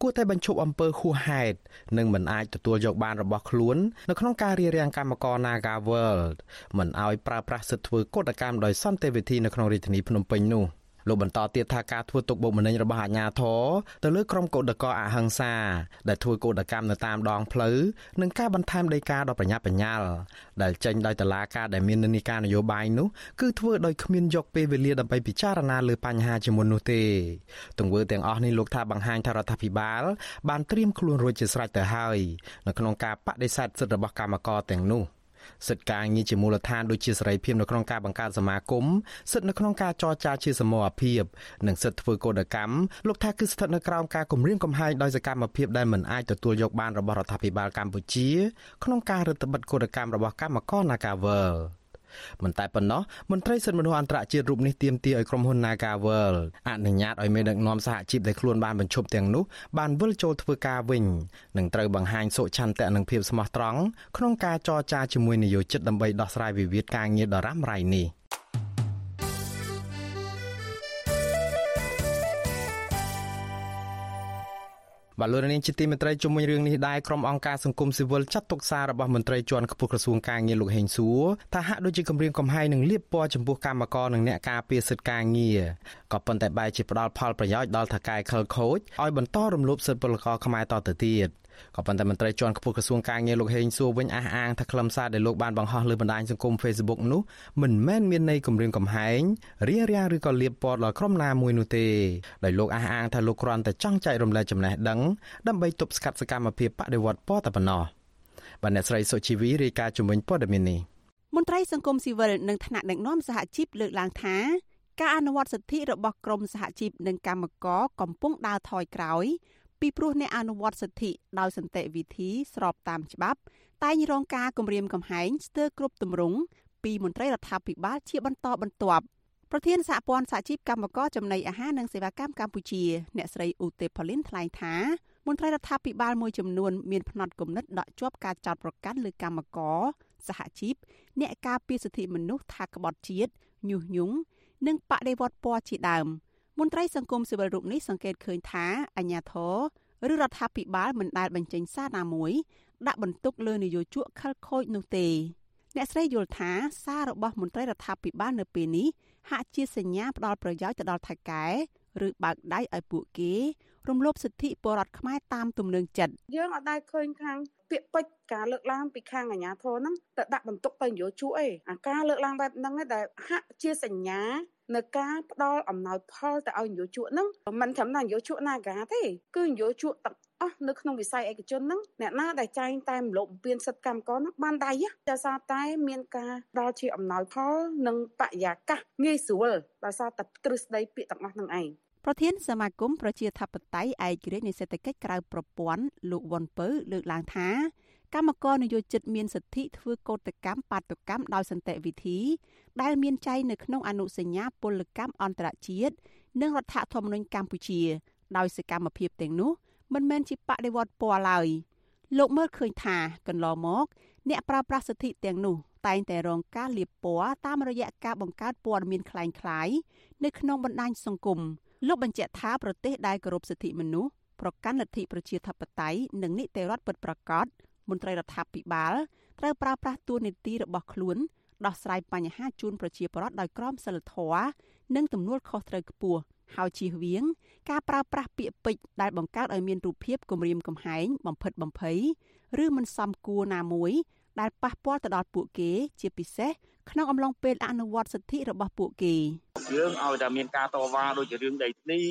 គួរតែបញ្ឈប់អំពើហួសហេតុនិងមិនអាចទទួលយកបានរបស់ខ្លួននៅក្នុងការរៀបរៀងកម្មករ Naga World មិនឲ្យប្រើប្រាស់សិទ្ធិធ្វើកតកម្មដោយសន្តិវិធីនៅក្នុងរាជធានីភ្នំពេញញនោះលោកបន្តទៀតថាការធ្វើទុកបុកម្នេញរបស់អាជ្ញាធរទៅលើក្រុមកោតក្រអហិង្សាដែលធ្វើកោតកម្មនៅតាមដងផ្លូវនិងការបន្ថែមដីកាដ៏ប្រញាប់ប្រញាល់ដែលចេញដោយតុលាការដែលមាននិន្នាការនយោបាយនោះគឺធ្វើដោយគ្មានយកពេលវេលាដើម្បីពិចារណាលើបញ្ហាជាមុននោះទេទង្វើទាំងអស់នេះលោកថាបង្ហាញថារដ្ឋាភិបាលបានត្រៀមខ្លួនរួចជាស្រេចទៅហើយនៅក្នុងការបដិសេធសិទ្ធិរបស់កម្មករទាំងនោះ។ សិទ្ធិការងារជាមូលដ្ឋានដូចជាសេរីភាពនៅក្នុងការបង្កើតសមាគមសិទ្ធិនៅក្នុងការចរចាជាសមរភាព និងសិទ្ធិធ្វើកោតកម្មលោកថាគឺស្ថិតនៅក្រោមការគម្រាមកំហែងដោយសកម្មភាពដែលមិនអាចទទួលយកបានរបស់រដ្ឋាភិបាលកម្ពុជា ក្នុងការរដ្ឋបិទកោតកម្មរបស់កម្មករ Nagavel មិនតែប៉ុណ្ណោះមន្ត្រីសិទ្ធិមនុស្សអន្តរជាតិរូបនេះទាមទារឲ្យក្រុមហ៊ុន Nagavel អនុញ្ញាតឲ្យមេដឹកនាំសហជីពដែលខ្លួនបានបញ្ឈប់ទាំងនោះបានវិលចូលធ្វើការវិញនិងត្រូវបង្ហាញសុឆន្ទៈនិងភាពស្មោះត្រង់ក្នុងការចរចាជាមួយនយោជិតដើម្បីដោះស្រាយវិវាទការងារដ៏រ៉ាំរ៉ៃនេះ។ បាទលោកនាងជាទីមេត្រីជុំវិញរឿងនេះដែរក្រុមអង្គការសង្គមស៊ីវិលចាត់ទុកសាររបស់មន្ត្រីជាន់ខ្ពស់ក្រសួងការងារលោកហេងសួរថាហាក់ដូចជាគម្រាមកំហែងនឹងលៀបពណ៌ចំពោះកម្មករនិងអ្នកការពារសិទ្ធិការងារក៏ប៉ុន្តែបែរជាផ្ដាល់ផលប្រយោជន៍ដល់ថកែខលខូចឲ្យបន្តរំលោភសិទ្ធិពលករខ្មែរតទៅទៀត ក៏ប៉ុន្តែមន្ត្រីជាន់ខ្ពស់ក្រសួងការងារលោកហេងសួរវិញអះអាងថាខ្លឹមសារដែលលោកបានបង្ហោះលើបណ្ដាញសង្គម Facebook នោះមិនមែនមានន័យគំរាមកំហែងរារាំងឬក៏លៀបពណ៌ដល់ក្រុមណាមួយនោះទេដោយលោកអះអាងថាលោកគ្រាន់តែចង់ចែករំលែកចំណេះដឹងដើម្បីទប់ស្កាត់សកម្មភាពបដិវត្តពណ៌តែប៉ុណ្ណោះបាទអ្នកស្រីសុជីវីរាយការណ៍ជំនាញព័ត៌មាននេះមន្ត្រីសង្គមស៊ីវិលនិងថ្នាក់ដឹកនាំសហជីពលើកឡើងថាការអនុវត្តសិទ្ធិរបស់ក្រមសហជីពនិងកម្មករកំពុងដើរថយក្រោយ ពីព្រោះអ្នកអនុវត្តសិទ្ធិដោយសន្តិវិធីស្របតាមច្បាប់ តែងរងការគំរាមកំហែងស្ទើរគ្រប់ទម្រង់ពីមន្ត្រីរដ្ឋាភិបាលជាបន្តបន្ទាប់ប្រធានសហព័ន្ធសហជីពកម្មករចំណីអាហារនិងសេវាកម្មកម្ពុជា អ្នកស្រីឧទេផលីនថ្លែងថាមន្ត្រីរដ្ឋាភិបាលមួយចំនួនមានផ្នត់គំនិតដកជាប់ការចោទប្រកាន់លើកម្មករសហជីពអ្នកការពារសិទ្ធិមនុស្សថាក្បត់ជាតិញុះញង់និងបដិវត្តពណ៌ជាដើម មន្ត្រីសង្គមស៊ីវិលរូបនេះសង្កេតឃើញថាអាញាធរឬរដ្ឋាភិបាលមិនដែលបញ្ចេញសារណាមួយដាក់បន្ទុកលើនយោជកខលខូចនោះទេអ្នកស្រីយល់ថាសាររបស់មន្ត្រីរដ្ឋាភិបាលនៅពេលនេះហាក់ជាសញ្ញាផ្ដល់ប្រយោជន៍ទៅដល់ថៃកែឬបើកដៃឲ្យពួកគេ រំលោភសិទ្ធិពលរដ្ឋខ្មែរតាមទំនឹងចិត្តយើងអត់ដែលឃើញខាងពាក្យពេចការលើកឡើងពីខាងអាជ្ញាធរហ្នឹងទៅដាក់បន្ទុកទៅនយោជកអីអាការលើកឡើងបែបហ្នឹងដែលហាក់ជាសញ្ញានៅការផ្ដល់អំណោយផលទៅឲ្យនយោជកហ្នឹងមិនត្រឹមតែនយោជក Naga ទេគឺនយោជកទាំងអស់នៅក្នុងវិស័យឯកជនហ្នឹងអ្នកណាដែលចែងតែមលុបបំពេញសិទ្ធិកម្មករហ្នឹងបានដៃដោយសារតែមានការដល់ជាអំណោយផលនិងបរិយាកាសងាយស្រួលដោយសារតែទ្រឹស្ដីពាក្យទាំងអស់ហ្នឹងឯង ប្រធានសមាគមប្រជាធិបតេយ្យឯករាជ្យនៃសេដ្ឋកិច្ចក្រៅប្រព័ន្ធលោកវ៉ុនពៅលើកឡើងថាកម្មករនយោជិតមានសិទ្ធិធ្វើកោតកម្មបាតុកម្មដោយសន្តិវិធី ដែលមានចែងនៅក្នុងអនុសញ្ញាពលកម្មអន្តរជាតិនិងរដ្ឋធម្មនុញ្ញកម្ពុជា ដោយសកម្មភាពទាំងនោះមិនមែនជាបដិវត្តពណ៌ឡើយលោកមើលឃើញថាកន្លងមក អ្នកប្រើប្រាស់សិទ្ធិទាំងនោះតែងតែរងការលាបពណ៌តាមរយៈការបង្កើតព័ត៌មានคล้ายៗនៅក្នុងបណ្ដាញសង្គម លោកបញ្ជាក់ថាប្រទេសដែលគោរពសិទ្ធិមនុស្សប្រកាន់លទ្ធិប្រជាធិបតេយ្យនិងនីតិរដ្ឋពិតប្រាកដមន្ត្រីរដ្ឋាភិបាលត្រូវប្រើប្រាស់តួនាទីរបស់ខ្លួនដោះស្រាយបញ្ហាជូនប្រជាពលរដ្ឋដោយក្រមសីលធម៌និងទំនួលខុសត្រូវខ្ពស់ហើយជៀសវាង ការប្រើប្រាស់ពាក្យពេចន៍ដែលបង្កើតឲ្យមានរូបភាពគំរាមកំហែងបំផិតបំភ័យឬមិនសមគួរណាមួយ ដែលប៉ះពាល់ទៅដល់ពួកគេ ជាពិសេស ក្នុងអំឡុងពេលអនុវត្តសិទ្ធិរបស់ពួកគេយើងឲ្យតែមានការតវ៉ាដូចជារឿងដីធ្លី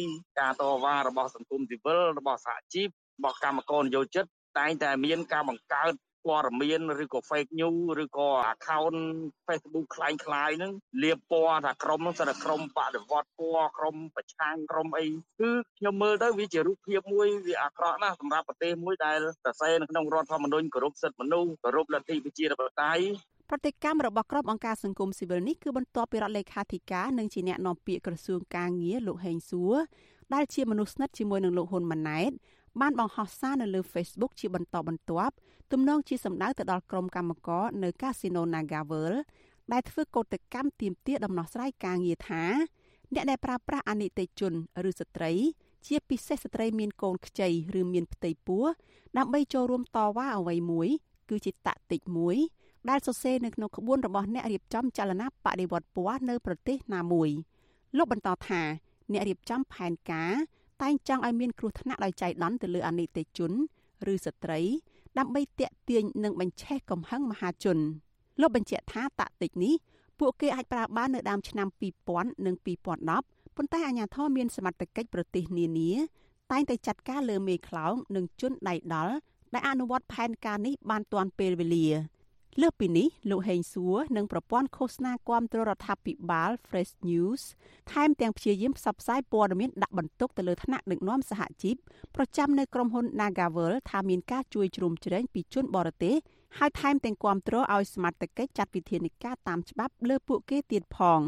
ការតវ៉ារបស់សង្គមស៊ីវិលរបស់សហជីពរបស់កម្មករនយោជិតតែងតែមានការបង្កើតព័ត៌មានឬក៏ fake news ឬក៏ account Facebook คล้ายคล้ายហ្នឹងលាបពណ៌ថាក្រុមហ្នឹងសិតតែក្រុមបដិវត្តពណ៌ក្រុមប្រឆាំងក្រុមអីគឺខ្ញុំមើលទៅវាជារូបភាពមួយវាអាក្រក់ណាស់សម្រាប់ប្រទេសមួយដែលសរសេរនៅក្នុងរដ្ឋធម្មនុញ្ញគោរពសិទ្ធិមនុស្សគោរពលទ្ធិប្រជាធិបតេយ្យ ប្រតិកម្មរបស់ក្រុមអង្គការសង្គមស៊ីវិលនេះគឺបន្ទាប់ពីរដ្ឋលេខាធិការនិងជាអ្នកនាំពាក្យក្រសួងការងារលោកហេងសួរដែលជាមនុស្សស្និទ្ធជាមួយនឹងលោកហ៊ុនម៉ាណែតបានបង្ហោះសារនៅលើ Facebook ជាបន្តបន្ទាប់ទំនងជាសម្ដៅទៅដល់ក្រុមកម្មករនៅកាស៊ីណូ Nagavel ដែលធ្វើកោតកម្មទាមទារដំណោះស្រាយការងារថាអ្នកដែលប្រើប្រាស់អនិច្ចជនឬស្ត្រី ជាពិសេសស្ត្រីមានកូនខ្ចីឬមានផ្ទៃពោះដើម្បីចូលរួមតវ៉ាអ្វីមួយ គឺជាតាក់ទិកមួយ ដែលសរសេរនៅក្នុងក្បួនរបស់អ្នករៀបចំចលនាបដិវត្តពណ៌នៅប្រទេសណាមួយលោកបន្តថាអ្នករៀបចំផែនការតែងចង់ឲ្យមានគ្រោះថ្នាក់ដោយចៃដន្យទៅលើអនិច្ចជនឬស្ត្រី ដើម្បីទាក់ទាញនិងបញ្ឆេះកំហឹងមហាជនលោកបញ្ជាក់ថាតាក់ទិកនេះពួកគេអាចប្រើបាននៅដើមឆ្នាំ2000និង2010ប៉ុន្តែអាជ្ញាធរមានសមត្ថកិច្ចប្រទេសនានាតែងតែចាត់ការលើមេខ្លោងនិងជនដៃដល់ដែលអនុវត្តផែនការនេះបានទាន់ពេលវេលា លើសពីនេះលោកហេងសួរនិងប្រព័ន្ធឃោសនាគាំទ្ររដ្ឋាភិបាល Fresh News ថែមទាំងព្យាយាមផ្សព្វផ្សាយព័ត៌មានដាក់បន្ទុកទៅលើថ្នាក់ដឹកនាំសហជីពប្រចាំនៅក្រុមហ៊ុន Nagavel ថាមានការជួយជ្រោមជ្រែងពីជនបរទេសហើយថែមទាំងគាំទ្រឲ្យសមត្ថកិច្ចចាត់វិធានការតាមច្បាប់លើពួកគេទៀតផង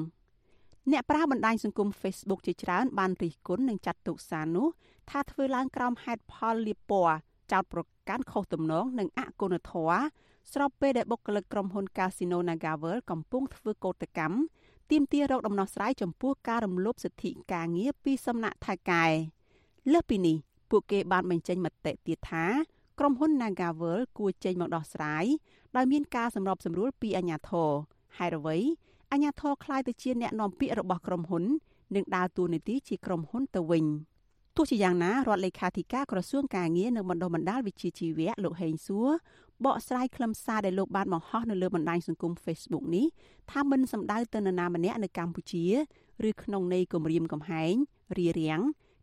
អ្នកប្រើបណ្ដាញសង្គម Facebook ជាច្រើនបានរិះគន់និងចាត់ទុកសារនោះថាធ្វើឡើងក្រោមហេតុផលលៀបពណ៌ចោតប្រកាន់ខុសទំនងនិងអគុណធម៌ ស្របពេលដែលបុគ្គលិកក្រុមហ៊ុន Casino NagaWorld កំពុងធ្វើកោតកម្មទាមទាររកដំណោះស្រាយចំពោះការរំលោភសិទ្ធិការងារពីសំណាក់ថៃកែលើសពីនេះពួកគេបានបញ្ចេញមតិទៀតថាក្រុមហ៊ុន NagaWorld គួរចេញមកដោះស្រាយដោយមានការសម្របសម្រួលពីអាជ្ញាធរហើយអ្វីអាជ្ញាធរខ្លាយទៅជាអ្នកនាំពាក្យរបស់ក្រុមហ៊ុន និងដើរតួនាទីជាក្រុមហ៊ុនទៅវិញ។ ទោះជាយ៉ាងណារដ្ឋលេខាធិការក្រសួងការងារនិងបណ្ដុះបណ្ដាលវិជ្ជាជីវៈលោកហេងសួរបកស្រាយខ្លឹមសារដែលលោកបានបង្ហោះនៅលើបណ្ដាញសង្គម Facebook នេះថាមិនសំដៅទៅនរណាម្នាក់នៅកម្ពុជាឬក្នុងន័យគម្រាមកំហែងរារាំង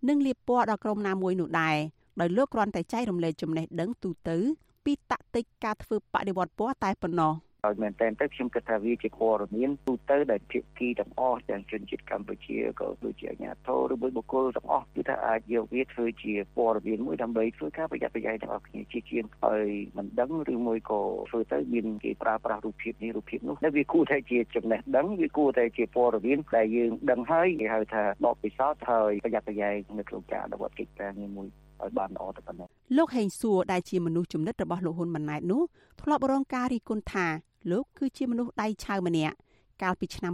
និងលៀបពណ៌ដល់ក្រុមណាមួយនោះដែរដោយលោកគ្រាន់តែចែករំលែកចំណេះដឹងទូទៅពីតាក់ទិកការធ្វើបដិវត្តពណ៌តែប៉ុណ្ណោះ ហើយមែនតើទៅខ្ញុំគិតថាវាជាព័ត៌មានទូទៅដែលភាគីទាំងអស់ទាំងជនជាតិកម្ពុជាក៏ដូចជាអាជ្ញាធរឬបុគ្គលទាំងអស់គឺថាអាចយកវាធ្វើជាព័ត៌មានមួយដើម្បីធ្វើការប្រយ័ត្នប្រយែងទាំងអស់គ្នាជាជាងហើយមិនដឹងឬមួយក៏ធ្វើទៅមានគេប្រើប្រាស់រូបភាពនេះរូបភាពនោះតែវាគួរតែជាចំណេះដឹងវាគួរតែជាព័ត៌មានដែលយើងដឹងហើយគេហៅថាដកពិសោធន៍ហើយប្រយ័ត្នប្រយែងនៅក្នុងការអនុវត្តកិច្ចការងារមួយ ឲ្យបានល្អទៅប៉ុណ្ណឹងលោកហេងសួរដែលជាមនុស្សចំណិតរបស់លោកហ៊ុនម៉ាណែតនោះធ្លាប់រងការរិះគន់ថាលោកគឺជាមនុស្សដៃឆៅម្នាក់កាលពីឆ្នាំ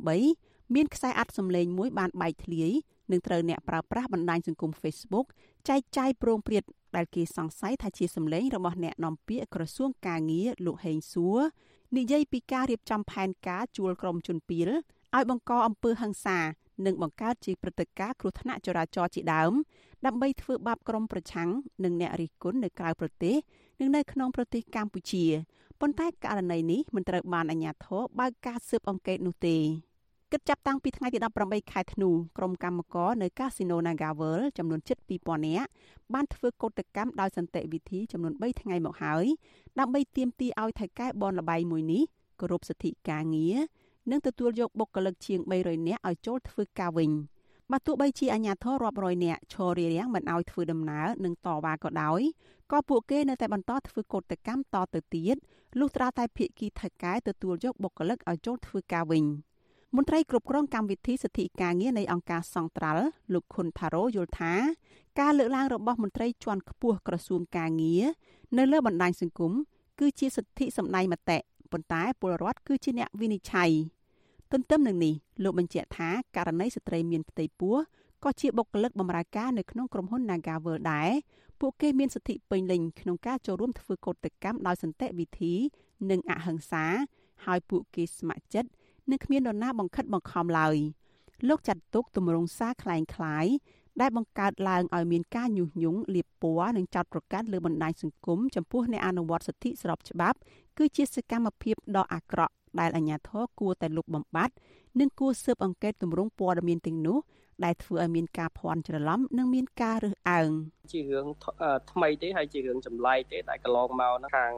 2018មានខ្សែអត្ថសម្លេងមួយបានបែកធ្លាយនឹងត្រូវអ្នកប្រើប្រាស់បណ្ដាញសង្គម Facebook ចែកចាយប្រងព្រាតដែលគេសង្ស័យថាជាសម្លេងរបស់អ្នកនាំពាក្យក្រសួងកាងារលោកហេងសួរនិយាយពីការរៀបចំផែនការជួលក្រុមជនពីលឲ្យបង្កអំពើហិង្សា និងបង្កើតជាព្រឹត្តិការណ៍គ្រោះថ្នាក់ចរាចរណ៍ជាដើម ដើម្បីធ្វើបាបក្រុមប្រឆាំងនិងអ្នករិះគន់នៅក្រៅប្រទេសនិងនៅក្នុងប្រទេសកម្ពុជាប៉ុន្តែករណីនេះមិនត្រូវបានអាជ្ញាធរបើកការស៊ើបអង្កេតនោះទេគិតចាប់តាំងពីថ្ងៃទី18ខែធ្នូក្រុមកម្មករនៅកាស៊ីណូ Naga World ចំនួន72000នាក់បានធ្វើកោតកម្មដោយសន្តិវិធីចំនួន3ថ្ងៃមកហើយដើម្បីទាមទារឲ្យថៃកែបនលបៃមួយនេះគោរពសិទ្ធិការងារនិងទទួលយកបុគ្គលិកជាង300នាក់ឲ្យចូលធ្វើការវិញ បើទោះបីជាអាជ្ញាធររាប់រយនាក់ឈររារាំងមិនឲ្យធ្វើដំណើរនិងតវ៉ាក៏ដោយក៏ពួកគេនៅតែបន្តធ្វើកោតកម្មតទៅទៀតលុះត្រាតែភៀកគីថៃកែទទួលយកបុគ្គលិកឲ្យចូលធ្វើការវិញមន្ត្រីគ្រប់គ្រងកម្មវិធីសិទ្ធិការងារនៃអង្គការសង្ត្រាល់លោកខុនថារ៉ូយល់ថាការលើកឡើងរបស់មន្ត្រីជាន់ខ្ពស់ក្រសួងការងារនៅលើបណ្ដាញសង្គមគឺជាសិទ្ធិសម្ដែងមតិប៉ុន្តែពលរដ្ឋគឺជាអ្នកវិនិច្ឆ័យ ទន្ទឹមនឹងនេះលោកបញ្ជាក់ថាករណីស្ត្រីមានផ្ទៃពោះក៏ជាបុគ្គលិកបម្រើការនៅក្នុងក្រុមហ៊ុន Nagavel ដែរពួកគេមានសិទ្ធិពេញលេញក្នុងការចូលរួមធ្វើកោតកម្មដោយសន្តិវិធី និងអហិង្សាហើយពួកគេស្ម័គ្រចិត្តនិងគ្មាននរណាបង្ខិតបង្ខំឡើយលោកចាត់ទុកទម្រង់សារคล้ายคล้ายដែលបង្កើតឡើងឲ្យមានការញុះញង់លៀបពណ៌និងចោតប្រកាន់លើបណ្ដាញសង្គមចំពោះអ្នកអនុវត្តសិទ្ធិស្របច្បាប់គឺជាសកម្មភាពដ៏អាក្រក់ ដែលអាជ្ញាធរគួរតែលុបបំបាត់និងគួរស៊ើបអង្កេតទម្រង់ព័ត៌មានទាំងនោះ ដែលធ្វើឲ្យមានការភ័ន្តច្រឡំនិងមានការរើសអើងជារឿងថ្មីទេហើយជារឿងចម្លែកទេដែលកន្លងមកហ្នឹងខាង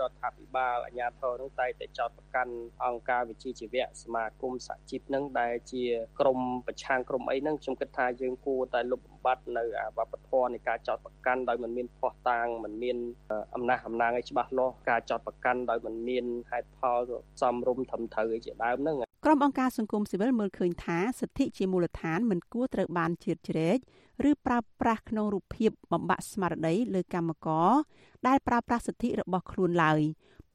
រដ្ឋាភិបាលអាជ្ញាធរហ្នឹងតែតែចោតប្រកាន់អង្គការវិជាជីវៈសមាគមសហជីពហ្នឹងដែលជាក្រមប្រឆាំងក្រមអីហ្នឹងខ្ញុំគិតថាយើងគួរតែលុបបំបាត់នៅអាវប្បធម៌នៃការចោតប្រកាន់ដោយមិនមានភ័ស្តុតាងមិនមានអំណះអំណាងឲ្យច្បាស់លាស់ការចោតប្រកាន់ដោយមិនមានហេតុផលសមរម្យត្រឹមត្រូវអីជាដើមហ្នឹង ក្រុមអង្គការសង្គមស៊ីវិលមើលឃើញថាសិទ្ធិជាមូលដ្ឋានមិនគួរត្រូវបានជ្រៀតជ្រែកឬប្រើប្រាស់ក្នុងរូបភាពបំបាក់ស្មារតីលើកម្មករដែលប្រើប្រាស់សិទ្ធិរបស់ខ្លួនឡើយ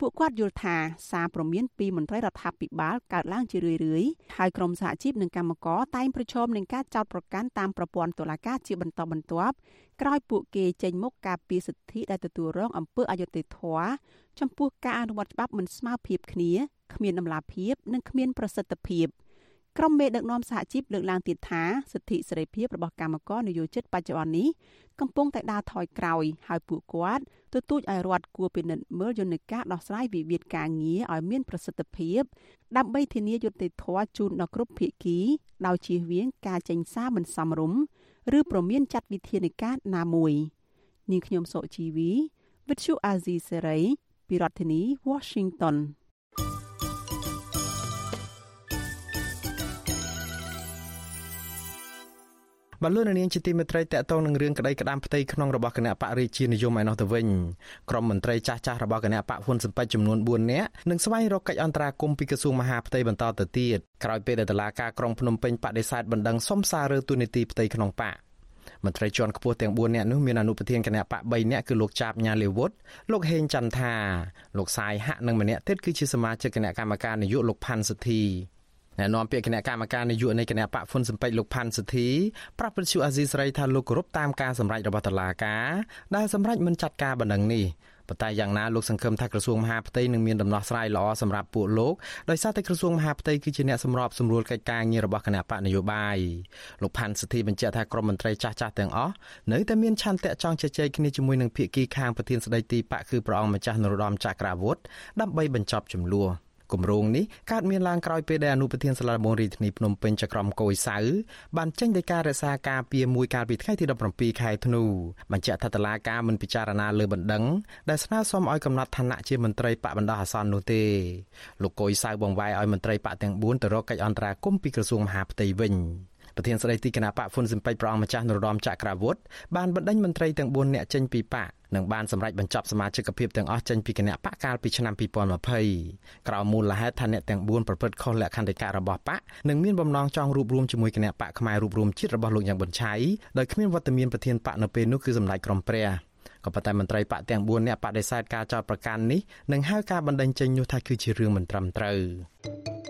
ពួកគាត់យល់ថាសារព្រមានពីមន្ត្រីរដ្ឋាភិបាលកើតឡើងជារឿយៗហើយក្រមសហជីពនិងកម្មករតែងប្រឈមនឹងការចោទប្រកាន់តាមប្រព័ន្ធតុលាការជាបន្តបន្ទាប់ក្រោយពួកគេចេញមុខការពារសិទ្ធិដែលទទួលរងអំពើអយុត្តិធម៌ចំពោះការអនុវត្តច្បាប់មិនស្មើភាពគ្នាគ្មានដំណាភាពនិងគ្មានប្រសិទ្ធភាពក្រុមមេដឹកនាំសហជីពលើកឡើងទៀតថាសិទ្ធិសេរីភាពរបស់កម្មករនិយោជិតបច្ចុប្បន្ននេះកំពុងតែដើរថយក្រោយហើយពួកគាត់ ទទូចឲ្យរដ្ឋគួរពិនិត្យមើលយន្តការដោះស្រាយវិវាទការងារឲ្យមានប្រសិទ្ធភាពដើម្បីធានាយុត្តិធម៌ជូនដល់គ្រប់ភាគីដោយជៀសវាងការចេញសារមិនសមរម្យឬប្រមានចាត់វិធានការណាមួយនាងខ្ញុំសុជីវី With you Azizi Serai ពីរដ្ឋធានី Washington បលូននាងជាទីមេត្រីតកតងនឹងរឿងក្តីក្តាមផ្ទៃក្នុងរបស់គណៈបករាជានិយមឯណោះទៅវិញក្រុមមន្ត្រីចាស់ចាស់របស់គណៈបកហ៊ុនសំពេចចំនួន4នាក់នឹងស្វែងរកកិច្ចអន្តរាគមន៍ពីក្រសួងមហាផ្ទៃបន្តទៅទៀតក្រោយពេលដែលតុលាការក្រុងភ្នំពេញបដិសេធបណ្ដឹងសុំសាររើទូនីតិផ្ទៃក្នុងបកមន្ត្រីជាន់ខ្ពស់ទាំង4នាក់នោះមានអនុប្រធានគណៈបក3នាក់គឺលោកចាបញ៉ាលីវុតលោកហេងចន្ទថាលោកសាយហាក់និងម្នាក់ទៀតគឺជាសមាជិកគណៈកម្មការនយោបាយលោកផាន់សធី អ្នកនាំពាក្យគណៈកម្មការនយោបាយនៃគណៈបកហ្វុនសំពេចលោកផាន់សធីប្រាប់វិទ្យុអាស៊ីសេរីថាលោកគោរពតាមការសម្រេចរបស់តុលាការដែលសម្រេចមិនចាត់ការបណ្ដឹងនេះប៉ុន្តែយ៉ាងណាលោកសង្ឃឹមថាក្រសួងមហាផ្ទៃនឹងមានដំណោះស្រាយល្អសម្រាប់ពួកលោកដោយសារតែក្រសួងមហាផ្ទៃគឺជាអ្នកសម្របសម្រួលកិច្ចការងាររបស់គណៈបកនយោបាយលោកផាន់សធីបញ្ជាក់ថាក្រមមន្ត្រីចាស់ចាស់ទាំងអស់នៅតែមានឆន្ទៈចង់ជជែកគ្នាជាមួយនឹងភាគីខាងប្រធានស្ដីទីបកគឺព្រះអង្គម្ចាស់នរោត្តមចក្រាវុធដើម្បីបញ្ចប់ចំនួន គម្រោងនេះកើតមានឡើងក្រោយពេលដែលអនុប្រធានសាលាដំបងរាជធានីភ្នំពេញចក្រមកុយសៅបានចេញដោយការរក្សាការពីមួយកាលពីថ្ងៃទី17ខែធ្នូបញ្ជាក់ថាតឡាការមិនពិចារណាលើបណ្ដឹងដែលស្នើសុំឲ្យកំណត់ឋានៈជាមន្ត្រីបកបណ្ដោះអាសន្ននោះទេលោកកុយសៅបង្វែរឲ្យមន្ត្រីបកទាំង4ទៅរកកិច្ចអន្តរាគមន៍ពីក្រសួងមហាផ្ទៃវិញ ប្រធានស្ដីទីគណៈបកហ្វុនស៊ិមពេចប្រងម្ចាស់នរោត្តមចក្រវុឌ្ឍបានបណ្ដេញមន្ត្រីទាំង4នាក់ចេញពីបកនិងបានសម្រេចបញ្ចប់សមាជិកភាពទាំងអស់ចេញពីគណៈបកកាលពីឆ្នាំ2020ក្រោមមូលហេតុថាអ្នកទាំង4ប្រព្រឹត្តខុសលក្ខន្តិកៈរបស់បកនិងមានបំណងចង់រួបរวมជាមួយគណៈបកផ្នែករួបរวมជាតិរបស់លោកយ៉ាងប៊ុនឆៃដោយគ្មានវត្តមានប្រធានបកនៅពេលនោះគឺសម្ដេចក្រមព្រះក៏ប៉ុន្តែមន្ត្រីបកទាំង4នាក់បដិសេធការចោទប្រកាន់នេះនិងហៅការបណ្តេញចេញនោះថាគឺជារឿងមិនត្រឹមត្រូវ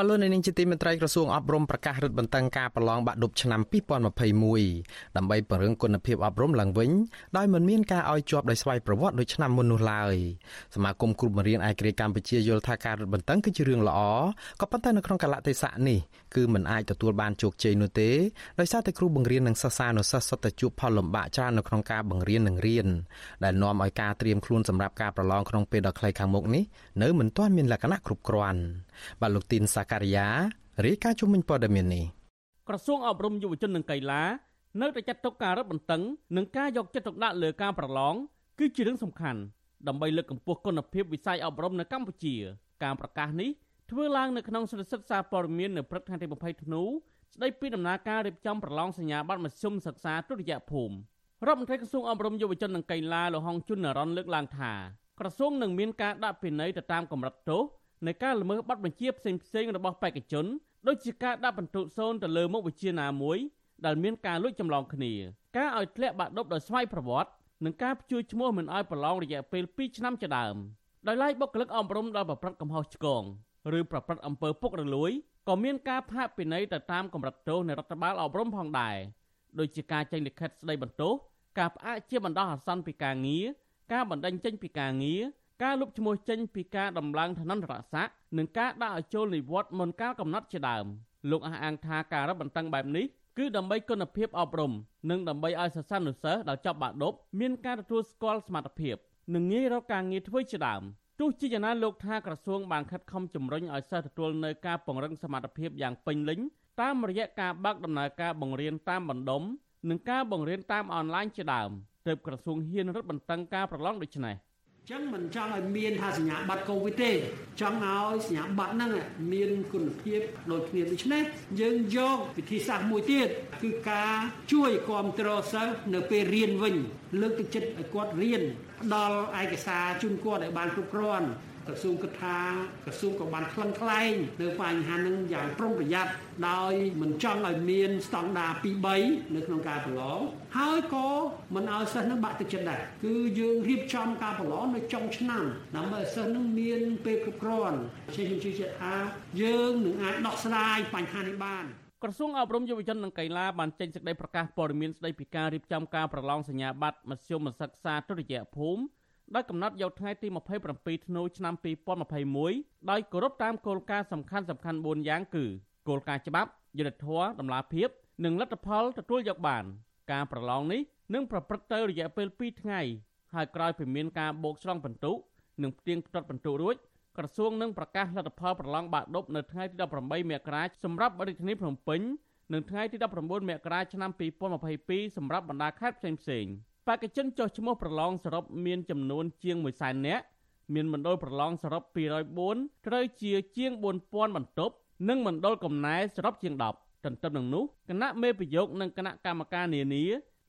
បលូននាងជាទីមេត្រីក្រសួងអប់រំប្រកាសរឹតបន្តឹងការប្រឡងបាក់ឌុបឆ្នាំ2021ដើម្បីពង្រឹងគុណភាពអប់រំឡើងវិញដោយមិនមានការឲ្យជាប់ដោយស្វ័យប្រវត្តិដូចឆ្នាំមុននោះឡើយសមាគមគ្រូបង្រៀនឯករាជ្យកម្ពុជាយល់ថាការរឹតបន្តឹងគឺជារឿងល្អក៏ប៉ុន្តែនៅក្នុងកលៈទេសៈនេះគឺមិនអាចទទួលបានជោគជ័យនោះទេដោយសារតែគ្រូបង្រៀននិងសិស្សានុសិស្សសុទ្ធតែជួបផលលំបាកច្រើននៅក្នុងការបង្រៀននិងរៀនដែលនាំឲ្យការត្រៀមខ្លួនសម្រាប់ការប្រឡងក្នុងពេលដ៏ខ្លីខាងមុខនេះនៅមិនទាន់មានលក្ខណៈគ្រប់គ្រាន់ បាទលោកទីនសាការីយ៉ារាយការណ៍ជុំវិញព័ត៌មាននេះក្រសួងអប់រំយុវជននិងកីឡានៅតែចាត់ទុកការរឹតបន្តឹងនិងការយកចិត្តទុកដាក់លើការប្រឡងគឺជារឿងសំខាន់ដើម្បីលើកកម្ពស់គុណភាពវិស័យអប់រំនៅកម្ពុជា ការប្រកាសនេះធ្វើឡើងនៅក្នុងសន្និសីទសារព័ត៌មាននៅព្រឹកថ្ងៃទី20ធ្នូស្ដីពីដំណើរការរៀបចំប្រឡងសញ្ញាបត្រមធ្យមសិក្សាទុតិយភូមិរដ្ឋមន្ត្រីក្រសួងអប់រំយុវជននិងកីឡាលោកហងជុននរ៉នលើកឡើងថាក្រសួងនឹងមានការដាក់ពិន័យទៅតាមកម្រិតទោស នៃការល្មើសបទបញ្ជាផ្សេងផ្សេងរបស់បេក្ខជនដូចជាការដាក់បន្ទុកសូនទៅលើមុខវិជ្ជាណាមួយដែលមានការលួចចម្លងគ្នាការឲ្យធ្លាក់បាក់ឌុបដោយស្វ័យប្រវត្តិនិងការព្យួរឈ្មោះមិនឲ្យប្រឡងរយៈពេល2ឆ្នាំជាដើមដោយឡែកបុគ្គលិកអប់រំដែលប្រព្រឹត្តកំហុសឆ្គងឬប្រព្រឹត្តអំពើពុករលួយក៏មានការផាកពិន័យទៅតាមកម្រិតទោសនៃរដ្ឋបាលអប់រំផងដែរដូចជាការចេញលិខិតស្ដីបន្ទោសការផ្អាកជាបណ្ដោះអាសន្នពីការងារការបណ្តេញចេញពីការងារ ការលុបឈ្មោះចេញពីការដំឡើងឋានន្តរស័ក្តិនិងការដាក់ឲ្យចូលនិវត្តន៍មុនកាលកំណត់ជាដើមលោកអះអាងថាការរឹតបន្តឹងបែបនេះគឺដើម្បីគុណភាពអប់រំនិងដើម្បីឲ្យសិស្សានុសិស្សដែលចប់បាក់ឌុបមានការទទួលស្គាល់សមត្ថភាពនិងងាយរកការងារធ្វើជាដើមទោះជាយ៉ាងណាលោកថាក្រសួងបានខិតខំជំរុញឲ្យសិស្សទទួលនៅការពង្រឹងសមត្ថភាពយ៉ាងពេញលេញតាមរយៈការបើកដំណើរការបង្រៀនតាមបណ្ដុំនិងការបង្រៀនតាមអនឡាញជាដើមទើបក្រសួងហ៊ានរឹតបន្តឹងការប្រឡងដូចនេះ។ ចឹងមិនចង់ឲ្យមានថាសញ្ញាបត្រកូវីដទេចង់ឲ្យសញ្ញាបត្រហ្នឹងមានគុណភាពដូចគ្នាដូច្នេះយើងយកវិធីសាស្ត្រមួយទៀតគឺការជួយគ្រប់គ្រងសិស្សនៅពេលរៀនវិញ លើកទឹកចិត្តឲ្យគាត់រៀនផ្ដល់ឯកសារជូនគាត់ឲ្យបានគ្រប់គ្រាន់ ក្រសួងគិតថាក្រសួងក៏បានខ្លឹងខ្លែងនៅបញ្ហានឹងយ៉ាងប្រុងប្រយ័ត្នដោយមិនចង់ឲ្យមានស្តង់ដារ2 3នៅក្នុងការប្រឡងហើយក៏មិនឲ្យសិស្សនឹងបាក់ទឹកចិត្តដែរគឺយើងរៀបចំការប្រឡងនៅចុងឆ្នាំដើម្បីឲ្យសិស្សនឹងមានពេលគ្រប់គ្រាន់ជាខ្ញុំជឿជាក់ថាយើងនឹងអាចដោះស្រាយបញ្ហានេះបានក្រសួងអប់រំយុវជននិងកីឡាបានចេញសេចក្តីប្រកាសព័ត៌មានស្តីពីការរៀបចំការប្រឡងសញ្ញាបត្រមធ្យមសិក្សាទុតិយភូមិ ដោយកំណត់យកថ្ងៃទី27ធ្នូឆ្នាំ2021ដោយគោរពតាមគោលការណ៍សំខាន់សំខាន់4យ៉ាងគឺគោលការណ៍ច្បាប់យុត្តិធម៌តម្លាភាព និងលទ្ធផលទទួលយកបាន ការប្រឡងនេះនឹងប្រព្រឹត្តទៅរយៈពេល2ថ្ងៃហើយក្រោយពីមានការបូកស្រង់ពិន្ទុនិងផ្ទៀងផ្ទាត់ពិន្ទុរួចក្រសួងនឹងប្រកាសលទ្ធផលប្រឡងបាក់ឌុបនៅថ្ងៃទី18មករាសម្រាប់រាជធានីភ្នំពេញនិងថ្ងៃទី19មករាឆ្នាំ2022សម្រាប់បណ្ដាខេត្តផ្សេងៗ បេក្ខជនចុះឈ្មោះប្រឡងសរុបមានចំនួនជាង1សែននាក់មានមណ្ឌលប្រឡងសរុប204ត្រូវជាជាង4000បន្ទប់និងមណ្ឌលកំណែសរុបជាង10ទន្ទឹមនឹងនោះគណៈមេប្រយោគនិងគណៈកម្មការនានា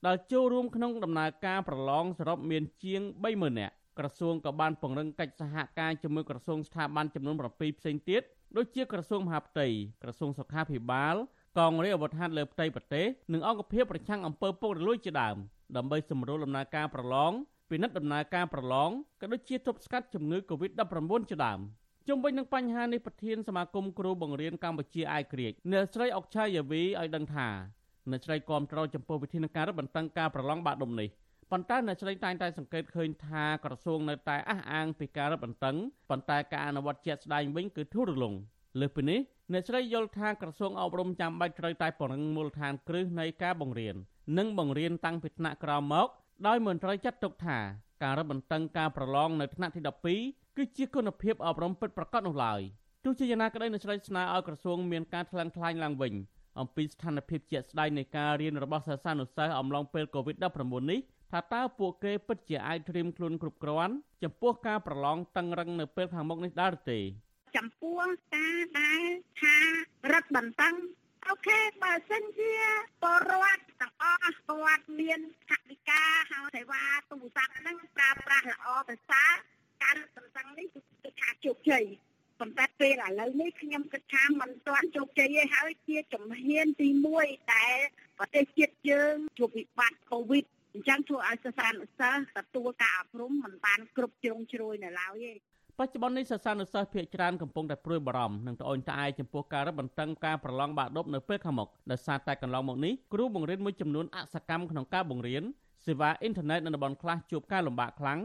ដែលចូលរួមក្នុងដំណើរការប្រឡងសរុបមានជាង30000នាក់ក្រសួងក៏បានពង្រឹងកិច្ចសហការជាមួយក្រសួងស្ថាប័នចំនួន7ផ្សេងទៀតដូចជាក្រសួងមហាផ្ទៃក្រសួងសុខាភិបាលកងរាជអាវុធហត្ថលើផ្ទៃប្រទេសនិងអង្គភាពប្រឆាំងអំពើពុករលួយជាដើម ដើម្បីសម្រួលដំណើរការប្រឡងពិនិត្យដំណើរការប្រឡងក៏ដូចជាទប់ស្កាត់ជំងឺ Covid-19 ជាដើមជុំវិញនឹងបញ្ហានេះប្រធានសមាគមគ្រូបង្រៀនកម្ពុជាអាយក្រិចអ្នកស្រីអុកឆាយាវីឲ្យដឹងថាអ្នកស្រីគាំទ្រចំពោះវិធានការរឹតបន្តឹងការប្រឡងបាក់ដុំនេះប៉ុន្តែអ្នកស្រីតែងតែសង្កេតឃើញថាក្រសួងនៅតែអះអាងពីការរឹតបន្តឹងប៉ុន្តែការអនុវត្តជាក់ស្ដែងវិញគឺធូររលុងលើសពីនេះអ្នកស្រីយល់ថាក្រសួងអប់រំចាំបាច់ត្រូវតែពង្រឹងមូលដ្ឋានគ្រឹះនៃការបង្រៀន និងបង្រៀនតាំងពីថ្នាក់ក្រោមមកដោយមិនត្រូវចាត់ទុកថាការរឹតបន្តឹងការប្រឡងនៅថ្នាក់ទី12គឺជាគុណភាពអប់រំពិតប្រាកដនោះឡើយទោះជាយ៉ាងណាក្តីអ្នកស្រីស្នើឲ្យក្រសួងមានការថ្លឹងថ្លែងឡើងវិញអំពីស្ថានភាពជាក់ស្ដែងនៃការរៀនរបស់សិស្សានុសិស្សអំឡុងពេល COVID-19 នេះថាតើពួកគេពិតជាអាចត្រៀមខ្លួនគ្រប់គ្រាន់ចំពោះការប្រឡងតឹងរឹងនៅពេលខាងមុខនេះដែរទេចំពោះការដែលថារឹតបន្តឹង អូខេបើសិនជាពលរដ្ឋទាំងអស់គាត់មានថវិកាហើយសេវាទូរស័ព្ទហ្នឹងប្រើប្រាស់ល្អប្រសើរការរឹតបន្តឹងនេះគឺថាជោគជ័យប៉ុន្តែពេលឥឡូវនេះខ្ញុំគិតថាมันទាន់ជោគជ័យទេហើយជាជំហានទី1ដែលប្រទេសជាតិយើងជួបវិបត្តិកូវីដអញ្ចឹងធ្វើឲ្យសិស្សានុសិស្សទទួលការអប់រំមិនបានគ្រប់ជ្រុងជ្រោយនៅឡើយទេ បច្ចុប្បន្ននេះសិស្សានុសិស្សភាគច្រើនកំពុងតែព្រួយបារម្ភនិងត្អូញត្អែចំពោះការរឹតបន្តឹងការប្រឡងបាក់ឌុបនៅពេលខាងមុខដោយសារតែកន្លងមកនេះគ្រូបង្រៀនមួយចំនួនអសកម្មក្នុងការបង្រៀនសេវាអ៊ីនធឺណិតនៅតំបន់ខ្លះជួបការលំបាកខ្លាំង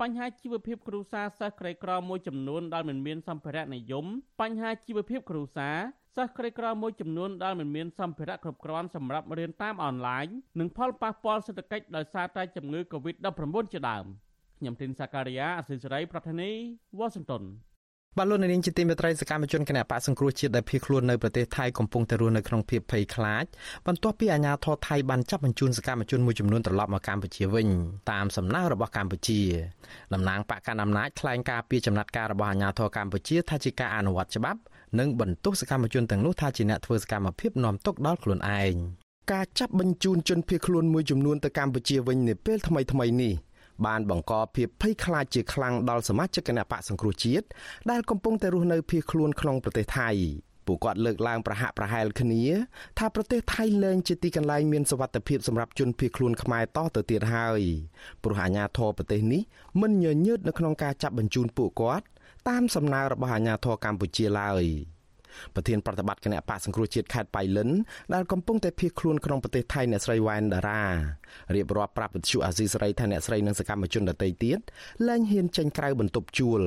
បញ្ហាជីវភាពគ្រួសារសិស្សក្រីក្រមួយចំនួនដែលមិនមានសម្ភារៈនិយមបញ្ហាជីវភាពគ្រួសារសិស្សក្រីក្រមួយចំនួនដែលមិនមានសម្ភារៈគ្រប់គ្រាន់សម្រាប់រៀនតាមអនឡាញនិងផលប៉ះពាល់សេដ្ឋកិច្ចដោយសារតែជំងឺ Covid-19 ជាដើម ខ្ញុំទីនសាការីយ៉ាអសិលសេរីប្រធានីវ៉ាស៊ីនតោនបាទលោកនាងជាទីមេត្រីសកម្មជនគណៈបកសង្គ្រោះជាតិដែលភៀសខ្លួននៅប្រទេសថៃកំពុងតែរស់នៅក្នុងភាពភ័យខ្លាចបន្ទាប់ពីអាជ្ញាធរថៃបានចាប់បញ្ជូនសកម្មជនមួយចំនួនត្រឡប់មកកម្ពុជាវិញតាមសំណើរបស់កម្ពុជាតំណាងបកកណ្ដាលអំណាចថ្លែងការពីចំណាត់ការរបស់អាជ្ញាធរកម្ពុជាថាជាការអនុវត្តច្បាប់និងបន្ទោសសកម្មជនទាំងនោះថាជាអ្នកធ្វើសកម្មភាពនាំទុកដល់ខ្លួនឯងការចាប់បញ្ជូនជនភៀសខ្លួនមួយចំនួនទៅកម្ពុជាវិញនាពេលថ្មីៗនេះ បានបង្កភាពភ័យខ្លាចជាខ្លាំងដល់សមាជិកគណៈបកសង្គ្រោះជាតិដែលកំពុងតែរស់នៅភៀសខ្លួនក្នុងប្រទេសថៃពួកគាត់លើកឡើងប្រហាក់ប្រហែលគ្នាថាប្រទេសថៃលែងជាទីកន្លែងមានសុវត្ថិភាពសម្រាប់ជនភៀសខ្លួនខ្មែរតទៅទៀតហើយព្រោះអាជ្ញាធរប្រទេសនេះមិនញញើតនៅក្នុងការចាប់បញ្ជូនពួកគាត់តាមសំណើរបស់អាជ្ញាធរកម្ពុជាឡើយ។ ប្រធានប្រតិបត្តិគណៈបកសង្គ្រោះជាតិខេត្តបៃលិនដែលកំពុងតែភៀសខ្លួនក្នុងប្រទេសថៃអ្នកស្រីវ៉ែនដារ៉ារៀបរាប់ប្រាប់វិទ្យុអាស៊ីសេរីថាអ្នកស្រីនិងសកម្មជនដទៃទៀតលែងហ៊ានចេញក្រៅបន្ទប់ជួល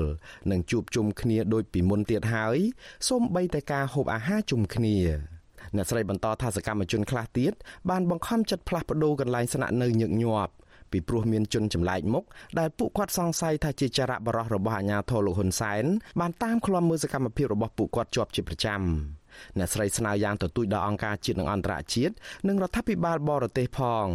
និងជួបជុំគ្នាដូចពីមុនទៀតហើយសូម្បីតែការហូបអាហារជុំគ្នាអ្នកស្រីបន្តថាសកម្មជនខ្លះទៀតបានបង្ខំចិត្តផ្លាស់ប្ដូរកន្លែងស្នាក់នៅញឹកញាប់ ពីព្រោះមានជនចម្លែកមុខដែលពួកគាត់សង្ស័យថាជាចរៈបរោះរបស់អាជ្ញាធរលោកហ៊ុនសែនបានតាមឃ្លាំមើលសកម្មភាពរបស់ពួកគាត់ជាប់ជាប្រចាំអ្នកស្រីស្នើយ៉ាងទទូចដល់អង្គការជាតិនិងអន្តរជាតិនិងរដ្ឋាភិបាលបរទេសផង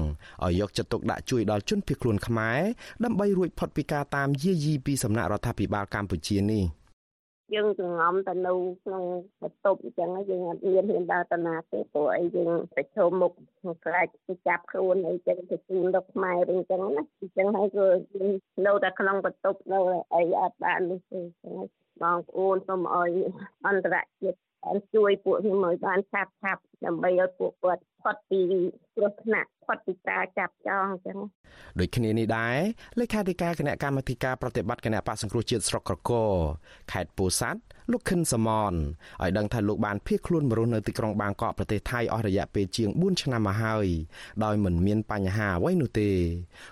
ឲ្យយកចិត្តទុកដាក់ជួយដល់ជនភៀសខ្លួនខ្មែរដើម្បីរួចផុតពីការតាមយាយីពីសំណាក់រដ្ឋាភិបាលកម្ពុជានេះ។ យើងសង្ងំទៅនៅក្នុងបន្ទប់អញ្ចឹងយើងអត់មានហ៊ានដើរទៅណាទេព្រោះអីយើងប្រឈមមុខខ្លាចទៅចាប់ខ្លួនអីចឹងទៅជូនដល់ខ្មែរវិញអញ្ចឹងណាអញ្ចឹងហើយក៏យើងនៅតែក្នុងបន្ទប់នៅអីអត់បាននេះទេអញ្ចឹងបងប្អូនសូមឲ្យអន្តរជាតិជួយពួកខ្ញុំឲ្យបានឆាប់ឆាប់ដើម្បីឲ្យពួកគាត់ ផុតពីគ្រោះថ្នាក់ផុតពីការចាប់ចងអញ្ចឹងដូចគ្នានេះដែរលេខាធិការគណៈកម្មាធិការប្រតិបត្តិគណៈបកសង្គ្រោះជាតិស្រុកក្រកោខេត្តពោធិ៍សាត់ លោកខិនសមនឲ្យដឹងថាលោកបានភៀសខ្លួនមករស់នៅទីក្រុងបាងកកប្រទេសថៃអស់រយៈពេលជាង4ឆ្នាំមកហើយដោយមិនមានបញ្ហាអ្វីនោះទេ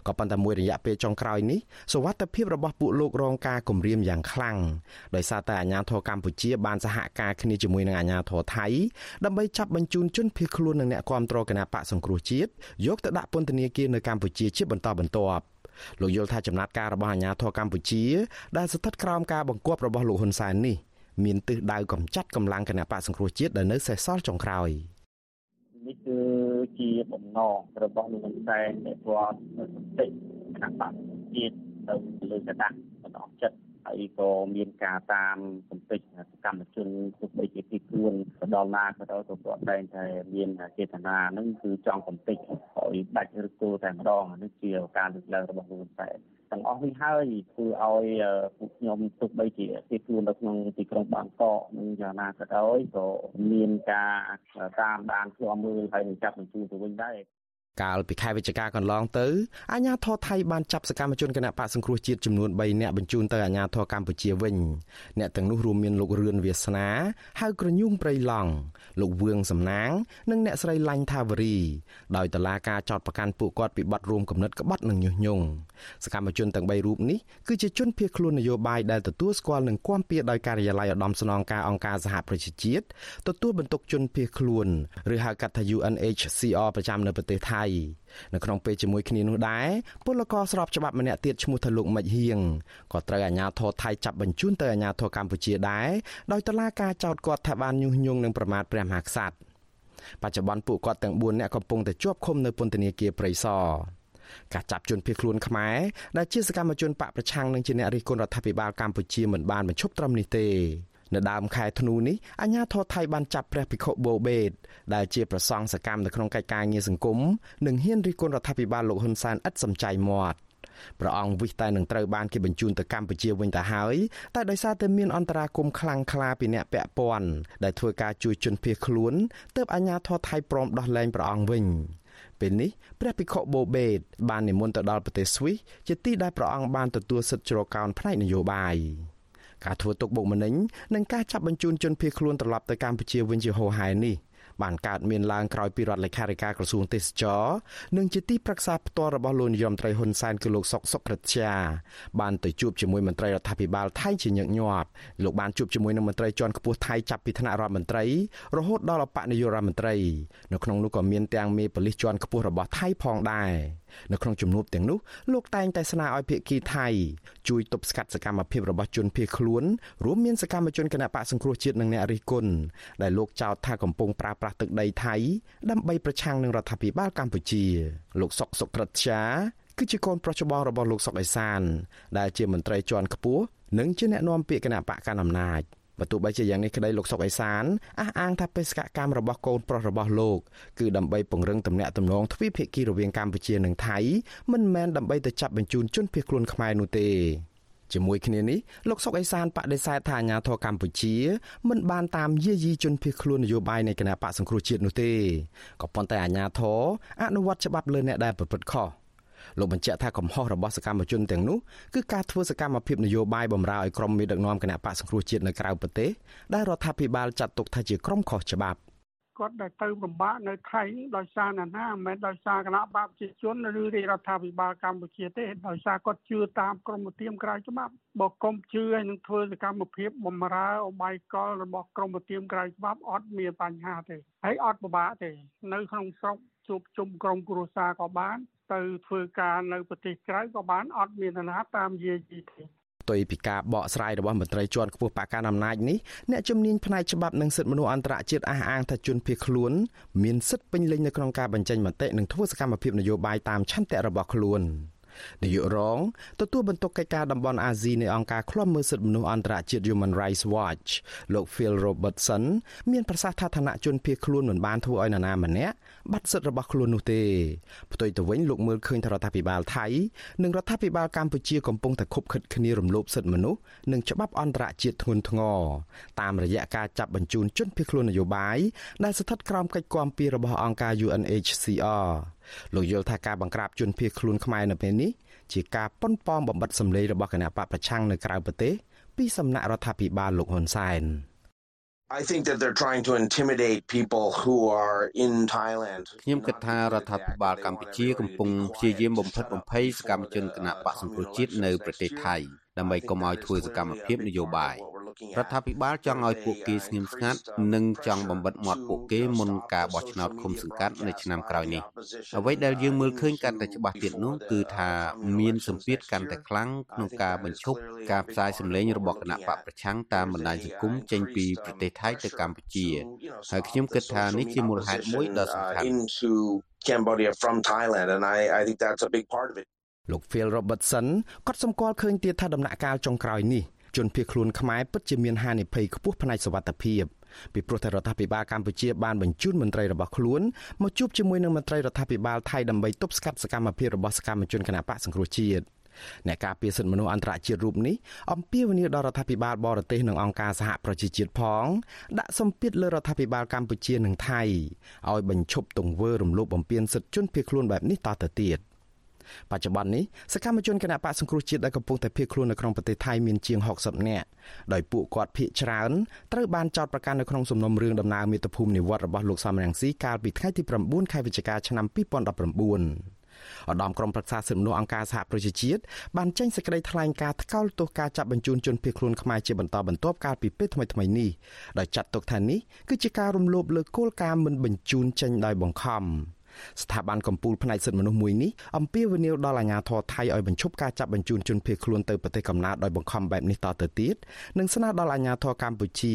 ក៏ប៉ុន្តែមួយរយៈពេលចុងក្រោយនេះសុវត្ថិភាពរបស់ពួកលោករងការគំរាមយ៉ាងខ្លាំងដោយសារតែអាជ្ញាធរកម្ពុជាបានសហការគ្នាជាមួយនឹងអាជ្ញាធរថៃដើម្បីចាប់បញ្ជូនជនភៀសខ្លួននិងអ្នកគាំទ្រគណៈបកសង្គ្រោះជាតិយកទៅដាក់ពន្ធនាគារនៅកម្ពុជាជាបន្តបន្ទាប់លោកយល់ថាចំណាត់ការរបស់អាជ្ញាធរកម្ពុជាដែលស្ថិតក្រោមការបង្គាប់របស់លោកហ៊ុនសែននេះ មានទិសដៅកំចាត់កម្លាំងគណៈបកសង្គ្រោះជាតិដែលនៅសេសសល់ចុងក្រោយនេះគឺជាបំណងរបស់លោកហ៊ុនសែនដែលគាត់សន្តិគណៈបកជាតិទៅលើកដាស់បន្តចិត្តឲ្យហើយក៏មានការតាមកំពេចសកម្មជនទោះបីជាទីខ្លួនទៅដល់ណាក៏ដោយក៏គាត់តែងតែមានចេតនាហ្នឹងគឺចង់កំពេចឲ្យដាច់ឬគោតែម្ដងនេះជាការលើកឡើងរបស់លោកតែ ទាំងអស់នេះហើយធ្វើឲ្យពួកខ្ញុំទោះបីជាទីខ្លួននៅក្នុងទីក្រុងបាងកកនឹងយ៉ាងណាក៏ដោយក៏មានការតាមដានឃ្លាំមើលហើយនឹងចាប់បញ្ជូនទៅវិញដែរ កាលពីខែវិច្ឆិកាកន្លងទៅអាជ្ញាធរថៃបានចាប់សកម្មជនគណបកសង្គ្រោះជាតិចំនួន3នាក់បញ្ជូនទៅអាជ្ញាធរកម្ពុជាវិញអ្នកទាំងនោះរួមមានលោករឿនវាសនាហៅក្រញូងព្រៃឡង់លោកវឿងសំណាង និងអ្នកស្រីឡាញ់ថាវរីដោយតឡាការចោតប្រកាន់ពួកគាត់ពីបទរួមគំនិតក្បត់និងញុះញង់សកម្មជនទាំង3រូបនេះគឺជាជនភៀសខ្លួននយោបាយដែលទទួលស្គាល់និងគាំពៀដោយការិយាល័យឧត្តមស្នងការអង្គការសហប្រជាជាតិទទួលបន្ទុកជនភៀសខ្លួនឬហៅកាត់ថា UNHCR ប្រចាំនៅប្រទេសថៃនៅក្នុងពេលជាមួយគ្នានោះដែរពលករស្របច្បាប់ម្នាក់ទៀតឈ្មោះថាលោកមិចហៀងក៏ត្រូវអាជ្ញាធរថៃចាប់បញ្ជូនទៅអាជ្ញាធរកម្ពុជាដែរដោយតឡាការចោទគាត់ថាបានញុះញង់និងប្រមាថព្រះមហាក្សត្របច្ចុប្បន្នពួកគាត់ទាំង4នាក់កំពុងតែជាប់ឃុំនៅពន្ធនាគារព្រៃសរការចាប់ជនភៀសខ្លួនខ្មែរដែលជាសកម្មជនបកប្រឆាំងនឹងជាអ្នករិះគន់រដ្ឋាភិបាលកម្ពុជាមិនបានបញ្ឈប់ត្រឹមនេះទេ នៅដើមខែធ្នូនេះអាជ្ញាធរថៃបានចាប់ព្រះភិក្ខុបូបេតដែលជាប្រសង់សកម្មនៅក្នុងកិច្ចការងារសង្គមនិងហ៊ានរិះគន់រដ្ឋាភិបាលលោកហ៊ុនសែនឥតសំចៃមាត់ព្រះអង្គវិសតែនឹងត្រូវបានគេបញ្ជូនទៅកម្ពុជាវិញទៅហើយតែដោយសារតែមានអន្តរាគមខ្លាំងក្លាពីអ្នកពាក់ព័ន្ធដែលធ្វើការជួយជនភៀសខ្លួនទើបអាជ្ញាធរថៃព្រមដោះលែងព្រះអង្គវិញពេលនេះព្រះភិក្ខុបូបេតបាននិមន្តទៅដល់ប្រទេសស្វីសជាទីដែលព្រះអង្គបានទទួលសិទ្ធិជ្រកកោនផ្នែកនយោបាយ ការធ្វើទុកបុកម្នេញនិងការចាប់បញ្ជូនជនភៀសខ្លួនត្រឡប់ទៅកម្ពុជាវិញជាហូរហែនេះបានកើតមានឡើងក្រោយពីរដ្ឋលេខាធិការក្រសួងទេសចរនិងជាទីប្រឹក្សាផ្ទាល់របស់លោកនាយរដ្ឋមន្ត្រីហ៊ុនសែនគឺលោកសុកសុក្រិតជាបានទៅជួបជាមួយមន្ត្រីរដ្ឋាភិបាលថៃជាញឹកញាប់លោកបានជួបជាមួយនឹងមន្ត្រីជាន់ខ្ពស់ថៃចាប់ពីថ្នាក់រដ្ឋមន្ត្រីរហូតដល់អបនាយករដ្ឋមន្ត្រីនៅក្នុងនោះក៏មានទាំងមេប៉ូលីសជាន់ខ្ពស់របស់ថៃផងដែរ នៅក្នុងជំនួបទាំងនោះលោកតែងតែស្នើឲ្យភាគីថៃជួយទប់ស្កាត់សកម្មភាពរបស់ជនភៀសខ្លួនរួមមានសកម្មជនគណបកសង្គ្រោះជាតិនិងអ្នករិះគន់ដែលលោកចោទថាកំពុងប្រើប្រាស់ទឹកដីថៃដើម្បីប្រឆាំងនឹងរដ្ឋាភិបាលកម្ពុជាលោកសុកសុក្រិតជា គឺជាកូនប្រុសច្បងរបស់លោកសុកអេសាន ដែលជាមន្ត្រីជាន់ខ្ពស់និងជាអ្នកនាំពាក្យគណៈបកកណ្ដាលអំណាច បើទោះបីជាយ៉ាងនេះក្តីលោកសុកអេសានអះអាងថាបេសកកម្មរបស់កូនប្រុសរបស់លោកគឺដើម្បីពង្រឹងទំនាក់ទំនងទ្វេភាគីរវាងកម្ពុជានិងថៃមិនមែនដើម្បីទៅចាប់បញ្ជូនជនភៀសខ្លួនខ្មែរនោះទេជាមួយគ្នានេះលោកសុកអេសានបដិសេធថាអាញាធរកម្ពុជាមិនបានតាមយាយីជនភៀសខ្លួននយោបាយនៃគណៈបកសង្គ្រោះជាតិនោះទេក៏ប៉ុន្តែអាញាធរអនុវត្តច្បាប់លើអ្នកដែលប្រព្រឹត្តខុស លោកបញ្ជាក់ថាកំហុសរបស់សកម្មជនទាំងនោះគឺការធ្វើសកម្មភាពនយោបាយបំរើឲ្យក្រុមមេដឹកនាំគណៈបកសង្គ្រោះជាតិនៅក្រៅប្រទេសដែលរដ្ឋាភិបាលចាត់ទុកថាជាក្រុមខុសច្បាប់គាត់ដែលទៅពិបាកនៅថៃដោយសារណាណាមិនមែនដោយសារគណៈបកប្រជាជនឬរាជរដ្ឋាភិបាលកម្ពុជាទេដោយសារគាត់ជឿតាមក្រមធៀមក្រៅច្បាប់បើគុំជឿឲ្យនឹងធ្វើសកម្មភាពបំរើអបាយកលរបស់ក្រមធៀមក្រៅច្បាប់អត់មានបញ្ហាទេហើយអត់ពិបាកទេ នៅក្នុងស្រុកជួបជុំក្រុមគ្រួសារក៏បាន ទៅធ្វើការនៅប្រទេសក្រៅក៏បានអត់មាននរណាតាមយាយីទេផ្ទុយពីការបកស្រាយរបស់មន្ត្រីជាន់ខ្ពស់បកការអំណាចនេះអ្នកជំនាញផ្នែកច្បាប់និងសិទ្ធិមនុស្សអន្តរជាតិអះអាងថាជនភៀសខ្លួនមានសិទ្ធិពេញលេញនៅក្នុងការបញ្ចេញមតិនិងធ្វើសកម្មភាពនយោបាយតាមឆន្ទៈរបស់ខ្លួន។នាយករងទទួលបន្ទុកកិច្ចការតំបន់អាស៊ីនៃអង្គការឃ្លាំមើលសិទ្ធិមនុស្សអន្តរជាតិ Human Rights Watch លោក Phil Robertson មានប្រសាសន៍ថាឋានៈជនភៀសខ្លួនមិនបានធ្វើឲ្យនរណាម្នាក់ បាត់សិទ្ធិរបស់ខ្លួននោះទេផ្ទុយទៅវិញលោកមើលឃើញថារដ្ឋាភិបាលថៃនិងរដ្ឋាភិបាលកម្ពុជាកំពុងតែខុបខិតគ្នារំលោភសិទ្ធិមនុស្សនិងច្បាប់អន្តរជាតិធ្ងន់ធ្ងរតាមរយៈការចាប់បញ្ជូនជនភៀសខ្លួននយោបាយដែលស្ថិតក្រោមកិច្ចគាំពាររបស់អង្គការ UNHCR លោកយល់ថាការបង្ក្រាបជនភៀសខ្លួនខ្មែរនៅពេលនេះជាការប៉ុនប៉ងបំបិតសម្លេងរបស់គណៈបកប្រឆាំងនៅក្រៅប្រទេសពីសំណាក់រដ្ឋាភិបាលលោកហ៊ុនសែន I think that they're trying to intimidate people who are in Thailand ខ្ញុំគិតថារដ្ឋាភិបាលកម្ពុជាកំពុងព្យាយាមបំផិតបំភ័យសកម្មជនគណៈបកសង្គ្រោះជាតិនៅប្រទេសថៃដើម្បីកុំឲ្យធ្វើសកម្មភាពនយោបាយ រដ្ឋាភិបាលចង់ឲ្យពួកគេស្ងៀមស្ងាត់និងចង់បំបិតមាត់ពួកគេមុនការបោះឆ្នោតឃុំសង្កាត់នៅឆ្នាំក្រោយនេះអ្វីដែលយើងមើលឃើញកាន់តែច្បាស់ទៀតនោះគឺថាមានសម្ពាធកាន់តែខ្លាំងក្នុងការបញ្ឈប់ការផ្សាយសម្លេងរបស់គណៈបកប្រឆាំងតាមបណ្ដាញសង្គមចេញពីប្រទេសថៃទៅកម្ពុជាហើយខ្ញុំគិតថានេះជាមូលហេតុមួយដ៏សំខាន់ Cambodia from Thailand and I I think that's a big part of it លោក Phil Robertson ក៏សម្គាល់ឃើញទៀតថាដំណាក់កាលចុងក្រោយនេះ ជនភៀសខ្លួនខ្មែរពិតជាមានហានិភ័យខ្ពស់ផ្នែកសុវត្ថិភាពពីព្រោះតែរដ្ឋាភិបាលកម្ពុជាបានបញ្ជូនមន្ត្រីរបស់ខ្លួនមកជួបជាមួយនឹងមន្ត្រីរដ្ឋាភិបាលថៃដើម្បីទប់ស្កាត់សកម្មភាពរបស់សកម្មជនគណបកសង្គ្រោះជាតិអ្នកការពារសិទ្ធិមនុស្សអន្តរជាតិរូបនេះអំពាវនាវដល់រដ្ឋាភិបាលបរទេសនិងអង្គការសហប្រជាជាតិផងដាក់សម្ពាធលើរដ្ឋាភិបាលកម្ពុជានិងថៃឲ្យបញ្ឈប់ទង្វើរំលោភបំពានសិទ្ធិជនភៀសខ្លួនបែបនេះតទៅទៀត បច្ចុប្បន្ននេះសកម្មជនគណបកសង្គ្រោះជាតិដែលកំពុងតែភៀសខ្លួននៅក្នុងប្រទេសថៃមានជាង60នាក់ដោយពួកគាត់ភៀសច្រើនត្រូវបានចោទប្រកាន់នៅក្នុងសំណុំរឿងដំណើរមាតុភូមិនិវត្តរបស់លោកសំរងស៊ីកាលពីថ្ងៃទី9ខែវិច្ឆិកាឆ្នាំ2019ឧត្តមក្រុមប្រឹក្សាសិទ្ធិមនុស្សអង្គការសហប្រជាជាតិបានចេញសេចក្តីថ្លែងការណ៍ថ្កោលទោសការចាប់បញ្ជូនជនភៀសខ្លួនខ្មែរជាបន្តបន្ទាប់កាលពីពេលថ្មីៗនេះដោយចាត់ទុកថានេះគឺជាការរំលោភលើគោលការណ៍មិនបញ្ជូនចេញដោយបង្ខំ ស្ថាប័នកម្ពុជាផ្នែកសិទ្ធិមនុស្សមួយនេះអំពាវនាវដល់អាជ្ញាធរថៃឲ្យបញ្ឈប់ការចាប់បញ្ជូនជនភៀសខ្លួនទៅប្រទេសកំណើតដោយបង្ខំបែបនេះតទៅទៀតនិងស្នើដល់អាជ្ញាធរកម្ពុជា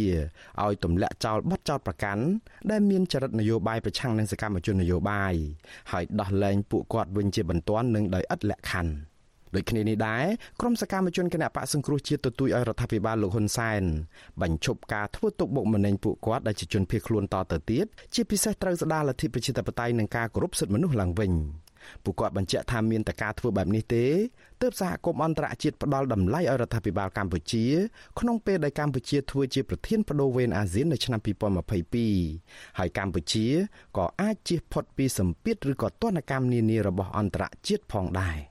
ឲ្យទម្លាក់ចោលបទចោទប្រកាន់ដែលមានចរិតនយោបាយប្រឆាំងនឹងសកម្មជននយោបាយហើយដោះលែងពួកគាត់វិញជាបន្ទាន់និងដោយឥតលក្ខខណ្ឌ ដូចគ្នានេះដែរក្រុមសកម្មជនគណៈបកសង្គ្រោះជាតិទទូចឲ្យរដ្ឋាភិបាលលោកហ៊ុនសែនបញ្ឈប់ការធ្វើទុកបុកម្នេញពួកគាត់ដែលជាជនភៀសខ្លួនតទៅទៀតជាពិសេសត្រូវស្ដារលទ្ធិប្រជាធិបតេយ្យនិងការគោរពសិទ្ធិមនុស្សឡើងវិញពួកគាត់បញ្ជាក់ថាមានតែការធ្វើបែបនេះទេទើបសហគមន៍អន្តរជាតិផ្ដល់តម្លៃឲ្យរដ្ឋាភិបាលកម្ពុជាក្នុងពេលដែលកម្ពុជាធ្វើជាប្រធានបដូវវេនអាស៊ាននៅឆ្នាំ2022ហើយកម្ពុជាក៏អាចជៀសផុតពីសម្ពាធឬក៏ទណ្ឌកម្មនានារបស់អន្តរជាតិផងដែរ។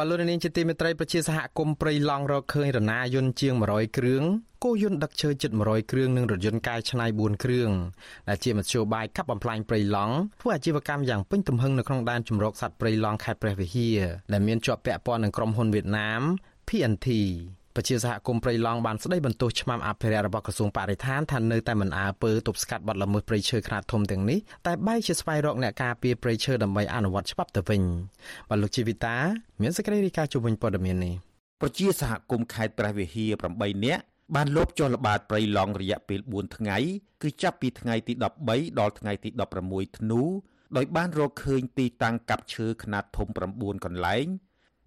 បលូននាងជាទីមេត្រីប្រជាសហគមន៍ព្រៃឡង់រកឃើញរណាយន្តជាង100គ្រឿងគោយន្តដឹកឈើជិត100គ្រឿងនិងរថយន្តកែច្នៃ4គ្រឿងដែលជាមធ្យោបាយកាប់បំផ្លាញព្រៃឡង់ធ្វើអាជីវកម្មយ៉ាងពេញទំហឹងនៅក្នុងដែនជម្រកសត្វព្រៃឡង់ខេត្តព្រះវិហារដែលមានជាប់ពាក់ព័ន្ធនឹងក្រុមហ៊ុនវៀតណាម PNT ប្រជាសហគមន៍ព្រៃឡង់បានស្ដីបន្ទោសឆ្មាំអភិរក្សរបស់ក្រសួងបរិស្ថានថានៅតែមិនអើពើទប់ស្កាត់បទល្មើសព្រៃឈើខ្នាតធំទាំងនេះតែបែរជាស្វែងរកអ្នកការពារព្រៃឈើដើម្បីអនុវត្តច្បាប់ទៅវិញបាទលោកជីវិតាមានសេចក្តីរាយការណ៍ជុំវិញព័ត៌មាននេះប្រជាសហគមន៍ខេត្តព្រះវិហារ8នាក់បានលបចុះល្បាតព្រៃឡង់រយៈពេល4ថ្ងៃគឺចាប់ពីថ្ងៃទី13ដល់ថ្ងៃទី16ធ្នូដោយបានរកឃើញទីតាំងកាប់ឈើខ្នាតធំ9កន្លែង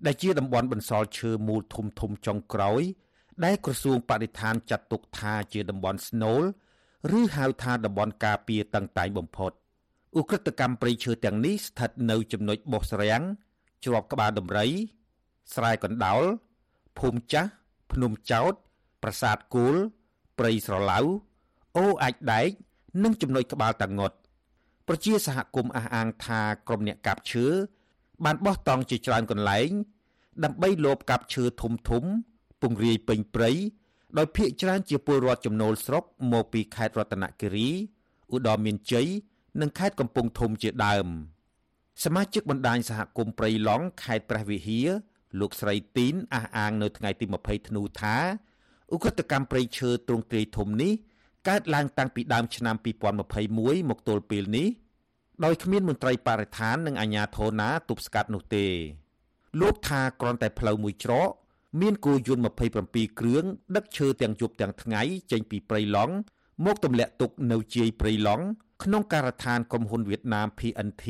ដែលជាតំបន់បន្សល់ឈើមូលធំធំចុងក្រោយ ដែលក្រសួងបរិស្ថានចាត់ទុកថាជាតំបន់ស្នូលឬហៅថាតំបន់ការពារតឹងតែងបំផុតឧក្រិដ្ឋកម្មព្រៃឈើទាំងនេះស្ថិតនៅចំណុចបោះស្រាំងជ្រប់ក្បាលដំរី ស្រែកណ្ដោលភូមិចាស់ភ្នំចោត ប្រាសាទគោលព្រៃស្រឡៅអូអាចដែកនិងចំណុចក្បាលតាងុតប្រជាសហគមន៍អះអាងថាក្រុមអ្នកកាប់ឈើ បានបោះតង់ជាច្រើនកន្លែង ដើម្បីលបកាប់ឈើធំធំ ពង្រាយពេញព្រៃដោយភ ieck ច្រើនជាពលរដ្ឋចំណូលស្រុកមកពីខេត្តរតនគិរីឧត្តរមានជ័យនិងខេត្តកំពង់ធំជាដើម សមាជិកបណ្ដាញសហគមន៍ព្រៃឡង់ខេត្តព្រះវិហារលោកស្រីទីនអះអាងនៅថ្ងៃទី20ធ្នូថាឧក្រិដ្ឋកម្មព្រៃឈើទ្រង់ទ្រាយធំនេះកើតឡើងតាំងពីដើមឆ្នាំ2021មកទល់ពេលនេះ ដោយគ្មានមន្ត្រីបរិស្ថាននិងអាជ្ញាធរណាទប់ស្កាត់នោះទេ លោកថាគ្រាន់តែផ្លូវមួយច្រកមានគោយន្ត27គ្រឿងដឹកឈើទាំងយប់ទាំងថ្ងៃចេញពីព្រៃឡង់មកទម្លាក់ទុកនៅជាយព្រៃឡង់ក្នុងការដ្ឋានក្រុមហ៊ុនវៀតណាម PNT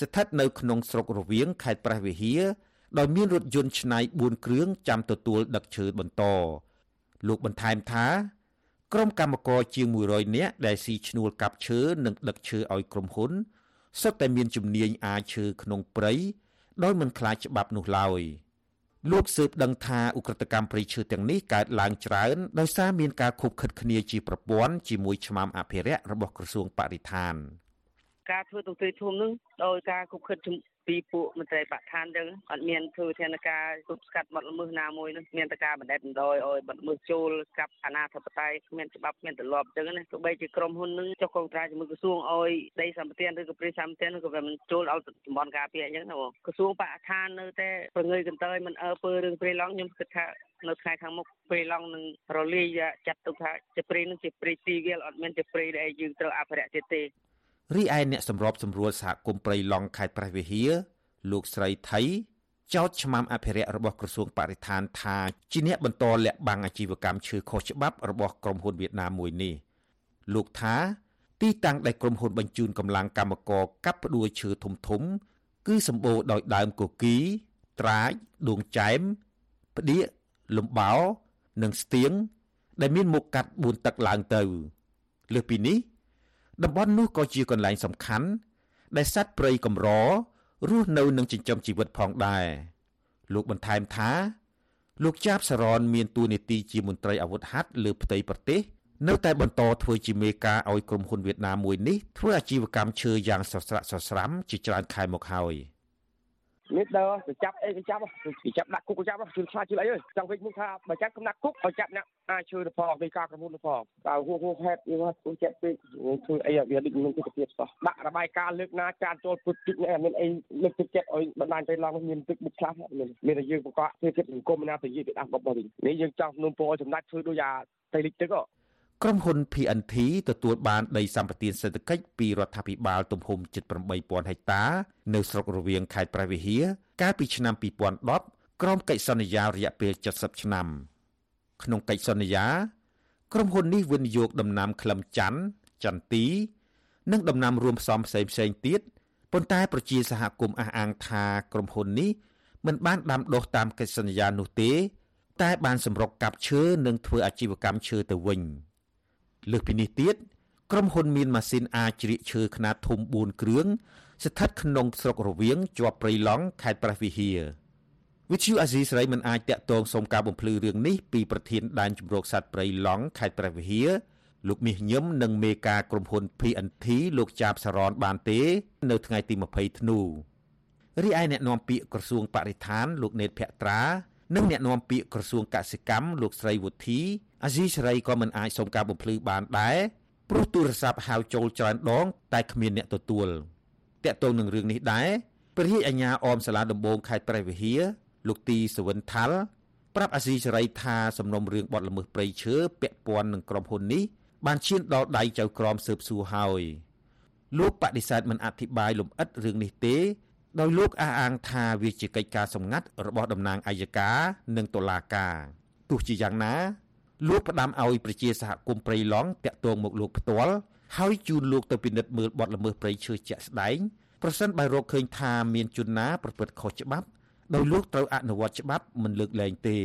ស្ថិតនៅក្នុងស្រុករវៀងខេត្តព្រះវិហារដោយមានរថយន្តឆ្នៃ4គ្រឿងចាំទទួលដឹកឈើបន្ត លោកបន្ថែមថា ក្រុមកម្មករជាង100នាក់ដែលស៊ីឈ្នួលកាប់ឈើនិងដឹកឈើឲ្យក្រុមហ៊ុនសុទ្ធតែមានជំនាញអាចឈើក្នុងព្រៃដោយមិនខ្លាចច្បាប់នោះឡើយលោកស៊ើបដឹងថាឧក្រិដ្ឋកម្មព្រៃឈើទាំងនេះកើតឡើងច្រើនដោយសារមានការខុបខិតគ្នាជាប្រព័ន្ធជាមួយឆ្មាំអភិរក្សរបស់ក្រសួងបរិស្ថានការធ្វើទង្ទ្រាយធំនឹងដោយការខុបខិត ពីពួកមន្ត្រីបកឋានចឹងអត់មានធ្វើធានការទប់ស្កាត់បទល្មើសណាមួយនោះមានតែការបណ្ដេតបណ្ដោយឲ្យបទល្មើសចូលកាប់អាណាធិបតេយ្យគ្មានច្បាប់គ្មានទម្លាប់ចឹងណាទោះបីជាក្រុមហ៊ុននឹងចុះកងត្រាជាមួយក្រសួងឲ្យដីសម្បត្តិឬក៏ព្រៃសម្បត្តិក៏វាមិនចូលឲ្យតំបន់ការពារអញ្ចឹងណាក្រសួងបកឋាននៅតែប្រងើយកន្តើយមិនអើពើរឿងព្រៃឡង់ខ្ញុំគិតថានៅថ្ងៃខាងមុខព្រៃឡង់នឹងរលាយចាត់ទុកថាជាព្រៃនឹងជាព្រៃទីវាលអត់មានជាព្រៃដែលយើងត្រូវអភិរក្សទៀតទេ រីឯអ្នកសម្របសម្រួលសហគមន៍ព្រៃឡង់ខេត្តព្រះវិហារលោកស្រីថៃចោទឆ្មាំអភិរក្សរបស់ក្រសួងបរិស្ថានថាជាអ្នកបន្តលាក់បាំងអាជីវកម្មឈើខុសច្បាប់របស់ក្រុមហ៊ុនវៀតណាមមួយនេះលោកថា ទីតាំងដែលក្រុមហ៊ុនបញ្ជូនកម្លាំងកម្មករកាប់ផ្ដួលឈើធំធំ គឺសម្បូរដោយដើមគគី ត្រាចដួងចែមផ្ដៀកលំបោនិងស្ទៀងដែលមានមុខកាត់4ទឹកឡើងទៅ លើសពីនេះ តំបន់នោះក៏ជាកន្លែងសំខាន់ដែលសត្វព្រៃកម្ររស់នៅនឹងចិញ្ចឹមជីវិតផងដែរលោកបន្ថែមថាលោកចាបសរនមានតួនាទីជាមន្ត្រីអាវុធហត្ថលើផ្ទៃប្រទេសនៅតែបន្តធ្វើជាមេការឲ្យក្រុមហ៊ុនវៀតណាមមួយនេះធ្វើអាជីវកម្មឈើយ៉ាងសស្រាក់សស្រាំជាច្រើនខែមកហើយ។មា នដើទៅចាប់អីទៅចាប់ទៅចាប់ដាក់គុកទៅចាប់ជឿខ្លាចជឿអីអើយចង់វិញមុខថាបើចាប់កំណាក់គុកឲ្យចាប់អ្នកអាចជឿទៅផងពីការក្រុមហ៊ុនទៅផងតើហួសហួហេតុវាគូចិត្តពេកធ្វើអីវាដូចមានទស្សនវិជ្ជាសោះដាក់របាយការណ៍លើកណាការចូលពុតទឹកនេះមានអីលើកទឹកចិត្តឲ្យបណ្ដាញទៅឡើងមានទឹកមុខខ្លះមានមានតែយើងបង្កក់ធ្វើគិតសង្គមណាទៅនិយាយទៅដាក់បបវិញនេះយើងចង់นุ่มពោសម្ដេចធ្វើដូចអាទៅលិចទឹក ក្រុមហ៊ុន PNT ទទួលបានដីសម្បត្តិសេដ្ឋកិច្ចពីរដ្ឋាភិបាលទំហំជិត8000ហិកតា នៅស្រុករវៀងខេត្តព្រះវិហារកាលពីឆ្នាំ2010ក្រោមកិច្ចសន្យារយៈពេល70ឆ្នាំ ក្នុងកិច្ចសន្យា ក្រុមហ៊ុននេះវិនិយោគដំណាំក្លឹមច័ន្ទចន្ទី និងដំណាំរួមផ្សំផ្សេងផ្សេងទៀតប៉ុន្តែប្រជាសហគមន៍អះអាងថាក្រុមហ៊ុននេះមិនបានដាំដុះតាមកិច្ចសន្យានោះទេ តែបានសម្រុកកាប់ឈើនិងធ្វើអាជីវកម្មឈើទៅវិញ។ លើសពីនេះទៀតក្រុមហ៊ុនមានម៉ាស៊ីនអាចជ្រៀកឈើខ្នាតធំ4គ្រឿងស្ថិតក្នុងស្រុករវៀងជាប់ព្រៃឡង់ខេត្តព្រះវិហារវិទ្យុអាស៊ីសេរីមិនអាចតាក់ទងសុំការបំភ្លឺរឿងនេះពីប្រធានដែនជំរកសត្វព្រៃឡង់ខេត្តព្រះវិហារលោកមាសញឹមនិងមេការក្រុមហ៊ុន PNT លោកចាបសរនបានទេ នៅថ្ងៃទី20ធ្នូរីឯអ្នកនាំពាក្យក្រសួងបរិស្ថានលោកណេតភក្ត្រានិងអ្នកនាំពាក្យក្រសួងកសិកម្មលោកស្រីវុធី អាស៊ីសេរីក៏មិនអាចសុំការបំភ្លឺបានដែរព្រោះទូរស័ព្ទហៅចូលច្រើនដង តែគ្មានអ្នកទទួលតាក់ទងនឹងរឿងនេះដែរព្រះរាជអាជ្ញាអមសាលាដំបងខេត្តព្រះវិហារលោកទីសវិនថាល់ប្រាប់អាស៊ីសេរីថាសំណុំរឿងបទល្មើសព្រៃឈើពាក់ព័ន្ធនឹងក្រុមហ៊ុននេះបានឈានដល់ដៃចៅក្រមស៊ើបសួរហើយលោកបដិសេធមិនអធិប្បាយលម្អិតរឿងនេះទេ ដោយលោកអះអាងថាវាជាកិច្ចការសម្ងាត់របស់តំណាងអัยការនិងតុលាការទោះជាយ៉ាងណា លោកផ្ដាំឲ្យប្រជាសហគមន៍ព្រៃឡង់តាក់ទងមកលោកផ្ទាល់ហើយជូនលោកទៅពិនិត្យមើលបទល្មើសព្រៃឈើជាក់ស្ដែងប្រសិនបើរកឃើញថាមានជនណាប្រព្រឹត្តខុសច្បាប់ដោយលោកត្រូវអនុវត្តច្បាប់មិនលើកលែងទេ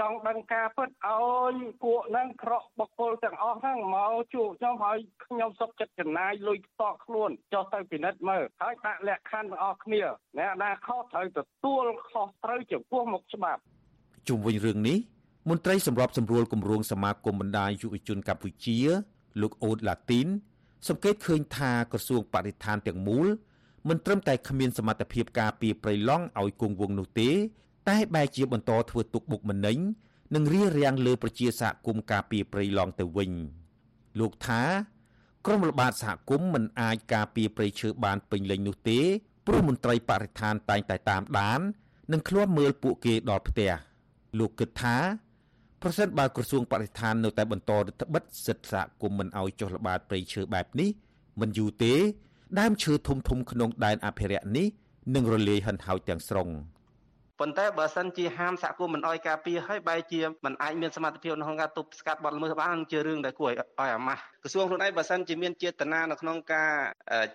ចង់ដឹងការពិតឲ្យពួកហ្នឹងក្រក់បកគលទាំងអស់ហ្នឹងមកជួបខ្ញុំហើយខ្ញុំសុខចិត្តចំណាយលុយផ្ទាល់ខ្លួនចុះទៅពិនិត្យមើលហើយដាក់លក្ខខណ្ឌទាំងអស់គ្នាអ្នកណាខុសត្រូវទទួលខុសត្រូវចំពោះមុខច្បាប់ជុំវិញរឿងនេះ មន្ត្រីសម្របសម្រួលគម្រោងសមាគមបណ្ដាយុវជនកម្ពុជា លោកអូតឡាទីន សង្កេតឃើញថាក្រសួងបរិស្ថានទាំងមូលមិនត្រឹមតែគ្មានសមត្ថភាពការពារព្រៃឡង់ឲ្យគង់វង្សនោះទេ តែបែរជាបន្តធ្វើទុកបុកម្នេញនិងរារាំងលើប្រជាសហគមន៍ការពារព្រៃឡង់ទៅវិញលោកថាក្រមល្បាតសហគមន៍មិនអាចការពារព្រៃឈើបានពេញលេញនោះទេព្រោះមន្ត្រីបរិស្ថានតែងតែតាមដាន និងឃ្លាំមើលពួកគេដល់ផ្ទះលោកគិតថា ប្រសិនបើក្រសួងបរិស្ថាននៅតែបន្តរដ្ឋបិទសិទ្ធិសហគមន៍មិនឲ្យចុះល្បាតព្រៃឈើបែបនេះមិនយូរទេដើមឈើធំធំក្នុងដែនអភិរក្សនេះនឹងរលាយហិនហោចទាំងស្រុង។ ប៉ុន្តែបើសិនជាហាមសហគមន៍មិនអោយការពារហើយបែរជាមិនអាចមានសមត្ថភាពក្នុងការទប់ស្កាត់បទល្មើសបានជារឿងដែលគួរឲ្យអាម៉ាស់ក្រសួងខ្លួនឯងបើសិនជាមានចេតនានៅក្នុងការ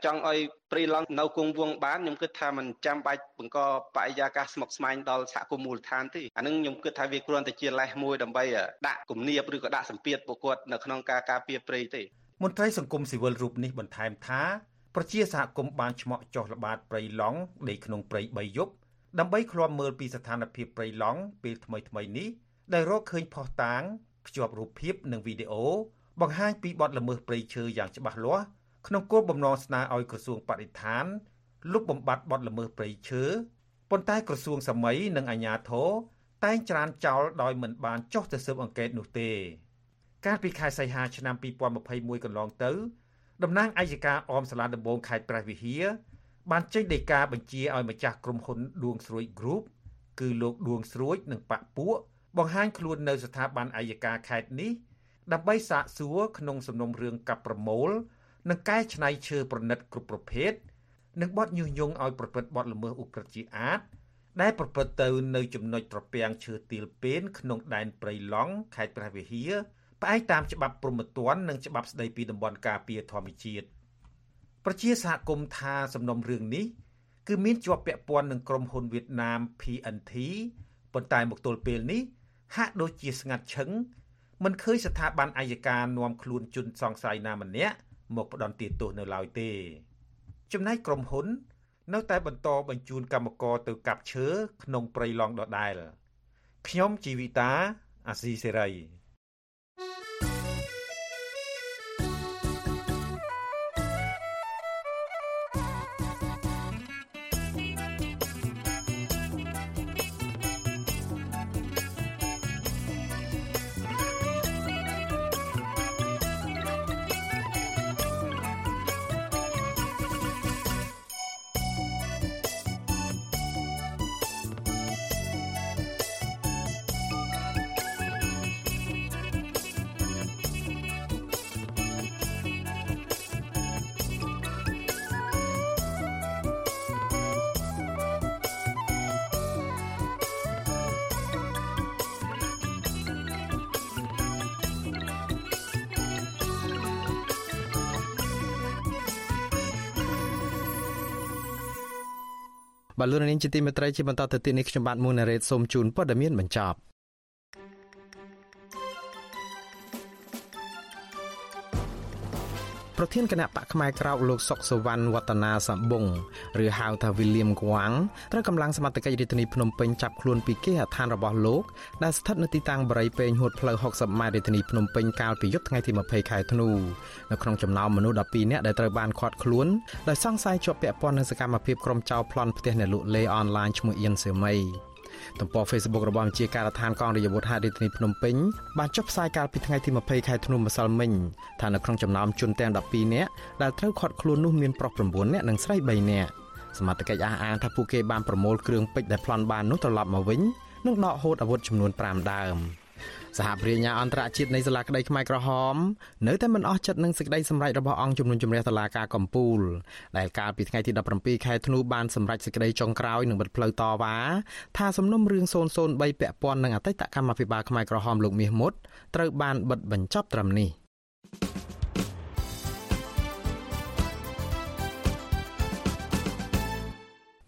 ចង់ឲ្យព្រីឡង់នៅគង់វងបានខ្ញុំគិតថាมันចាំបាច់បង្កបរិយាកាសស្មុគស្មាញដល់សហគមន៍មូលដ្ឋានទេអានឹងខ្ញុំគិតថាវាគ្រាន់តែជាលេសមួយដើម្បីដាក់គំនាបឬក៏ដាក់សម្ពាធពួកគាត់នៅក្នុងការការពារព្រៃទេមន្ត្រីសង្គមស៊ីវិលរូបនេះបន្ថែមថាប្រជាសហគមន៍បានឆ្មក់ចុះល្បាតព្រៃឡង់នៃក្នុងព្រៃ3យប់ ដើម្បីឃ្លាំមើលពីស្ថានភាពព្រៃឡង់ពេលថ្មីថ្មីនេះដែលរកឃើញផុសតាងភ្ជាប់រូបភាពនិងវីដេអូបង្ហាញពីបទល្មើសព្រៃឈើយ៉ាងច្បាស់លាស់ក្នុងគោលបំណងស្នើឲ្យក្រសួងបរិស្ថានលុបបំបាត់បទល្មើសព្រៃឈើប៉ុន្តែក្រសួងសម័យនិងអាជ្ញាធរតែងច្រានចោលដោយមិនបានចុះទៅស៊ើបអង្កេតនោះទេកាលពីខែសីហាឆ្នាំ2021កន្លងទៅតំណាងអัยការអមសាលាដំបងខេត្តព្រះវិហារ បានចេញដីកាបញ្ជាឲ្យម្ចាស់ក្រុមហ៊ុនដួងស្រួយ Group គឺលោកដួងស្រួយនិងប៉ាក់ពួកបង្ហាញខ្លួននៅស្ថាប័នអัยការខេត្តនេះដើម្បីសាកសួរក្នុងសំណុំរឿងកັບប្រមូល និងកែច្នៃឈើប្រណិតគ្រប់ប្រភេទនិងបទញុះញង់ឲ្យប្រព្រឹត្តបទល្មើសឧក្រិដ្ឋជាអាតដែលប្រព្រឹត្តទៅនៅចំណុចត្រពាំងឈើទាលពេនក្នុងដែនព្រៃឡង់ខេត្តព្រះវិហារផ្អែកតាមច្បាប់ព្រហ្មទណ្ឌនិងច្បាប់ស្តីពីតំបន់ការពារធម្មជាតិ ប្រជាសហគមន៍ថាសំណុំរឿងនេះគឺមានជាប់ពាក់ព័ន្ធនឹងក្រុមហ៊ុនវៀតណាម PNT ប៉ុន្តែមកទល់ពេលនេះហាក់ដូចជាស្ងាត់ឈឹងមិនឃើញស្ថាប័នអัยការនាំខ្លួនជនសង្ស័យណាម្នាក់មកផ្ដន់ទោសនៅឡើយទេ ចំណែកក្រុមហ៊ុន នៅតែបន្តបញ្ជូនកម្មករទៅកាប់ឈើក្នុងព្រៃឡង់ដដែលខ្ញុំជីវិតាអាស៊ីសេរី លោកនាងជាទីមេត្រីជាបន្តទៅទីនេះខ្ញុំបាទមុនណារ៉េតសូមជូនព័ត៌មានបញ្ចប់ ប្រធានគណៈបកផ្នែកក្រោកលោកសុកសវណ្ណវឌ្ឍនាសម្បុងឬហៅថាវីលៀមគួងត្រូវកម្លាំងសមត្ថកិច្ចរាជធានីភ្នំពេញចាប់ខ្លួនពីគេហដ្ឋានរបស់លោកដែលស្ថិតនៅទីតាំងបរិយាពេញហួតផ្លូវ60ម៉ែត្ររាជធានីភ្នំពេញកាលពីយប់ថ្ងៃទី20ខែធ្នូនៅក្នុងចំណោមមនុស្ស12នាក់ដែលត្រូវបានឃាត់ខ្លួនដោយសង្ស័យជាប់ពាក់ព័ន្ធនឹងសកម្មភាពក្រុមចោរប្លន់ផ្ទះអ្នកលក់លេអនឡាញឈ្មោះអៀនសៀមី ទំព័រ Facebook របស់មជ្ឈការដ្ឋានកងរាជអាវុធហត្ថរាជធានីភ្នំពេញបានចុះផ្សាយកាលពីថ្ងៃទី20ខែធ្នូម្សិលមិញថានៅក្នុងចំណោមជនទាំង12នាក់ដែលត្រូវឃាត់ខ្លួននោះមានប្រុស9នាក់និងស្រី3នាក់សមត្ថកិច្ចអះអាងថាពួកគេបានប្រមូលគ្រឿងពេជ្រដែលប្លន់បាននោះត្រឡប់មកវិញនិងដកហូតអាវុធចំនួន5ដើម។ សហប្រញ្ញាអន្តរជាតិនៃសាលាក្តីខ្មែរក្រហមនៅតែមិនអស់ចិត្តនឹងសេចក្តីសម្រេចរបស់អង្គជំនុំជម្រះតុលាការកំពូលដែលកាលពីថ្ងៃទី17ខែធ្នូបានសម្រេចសេចក្តីចុងក្រោយនឹងបិទផ្លូវតវ៉ាថាសំណុំរឿង003ពាក់ព័ន្ធនឹងអតីតកម្មាភិបាលខ្មែរក្រហមលោកមាសមុតត្រូវបានបិទបញ្ចប់ត្រឹមនេះ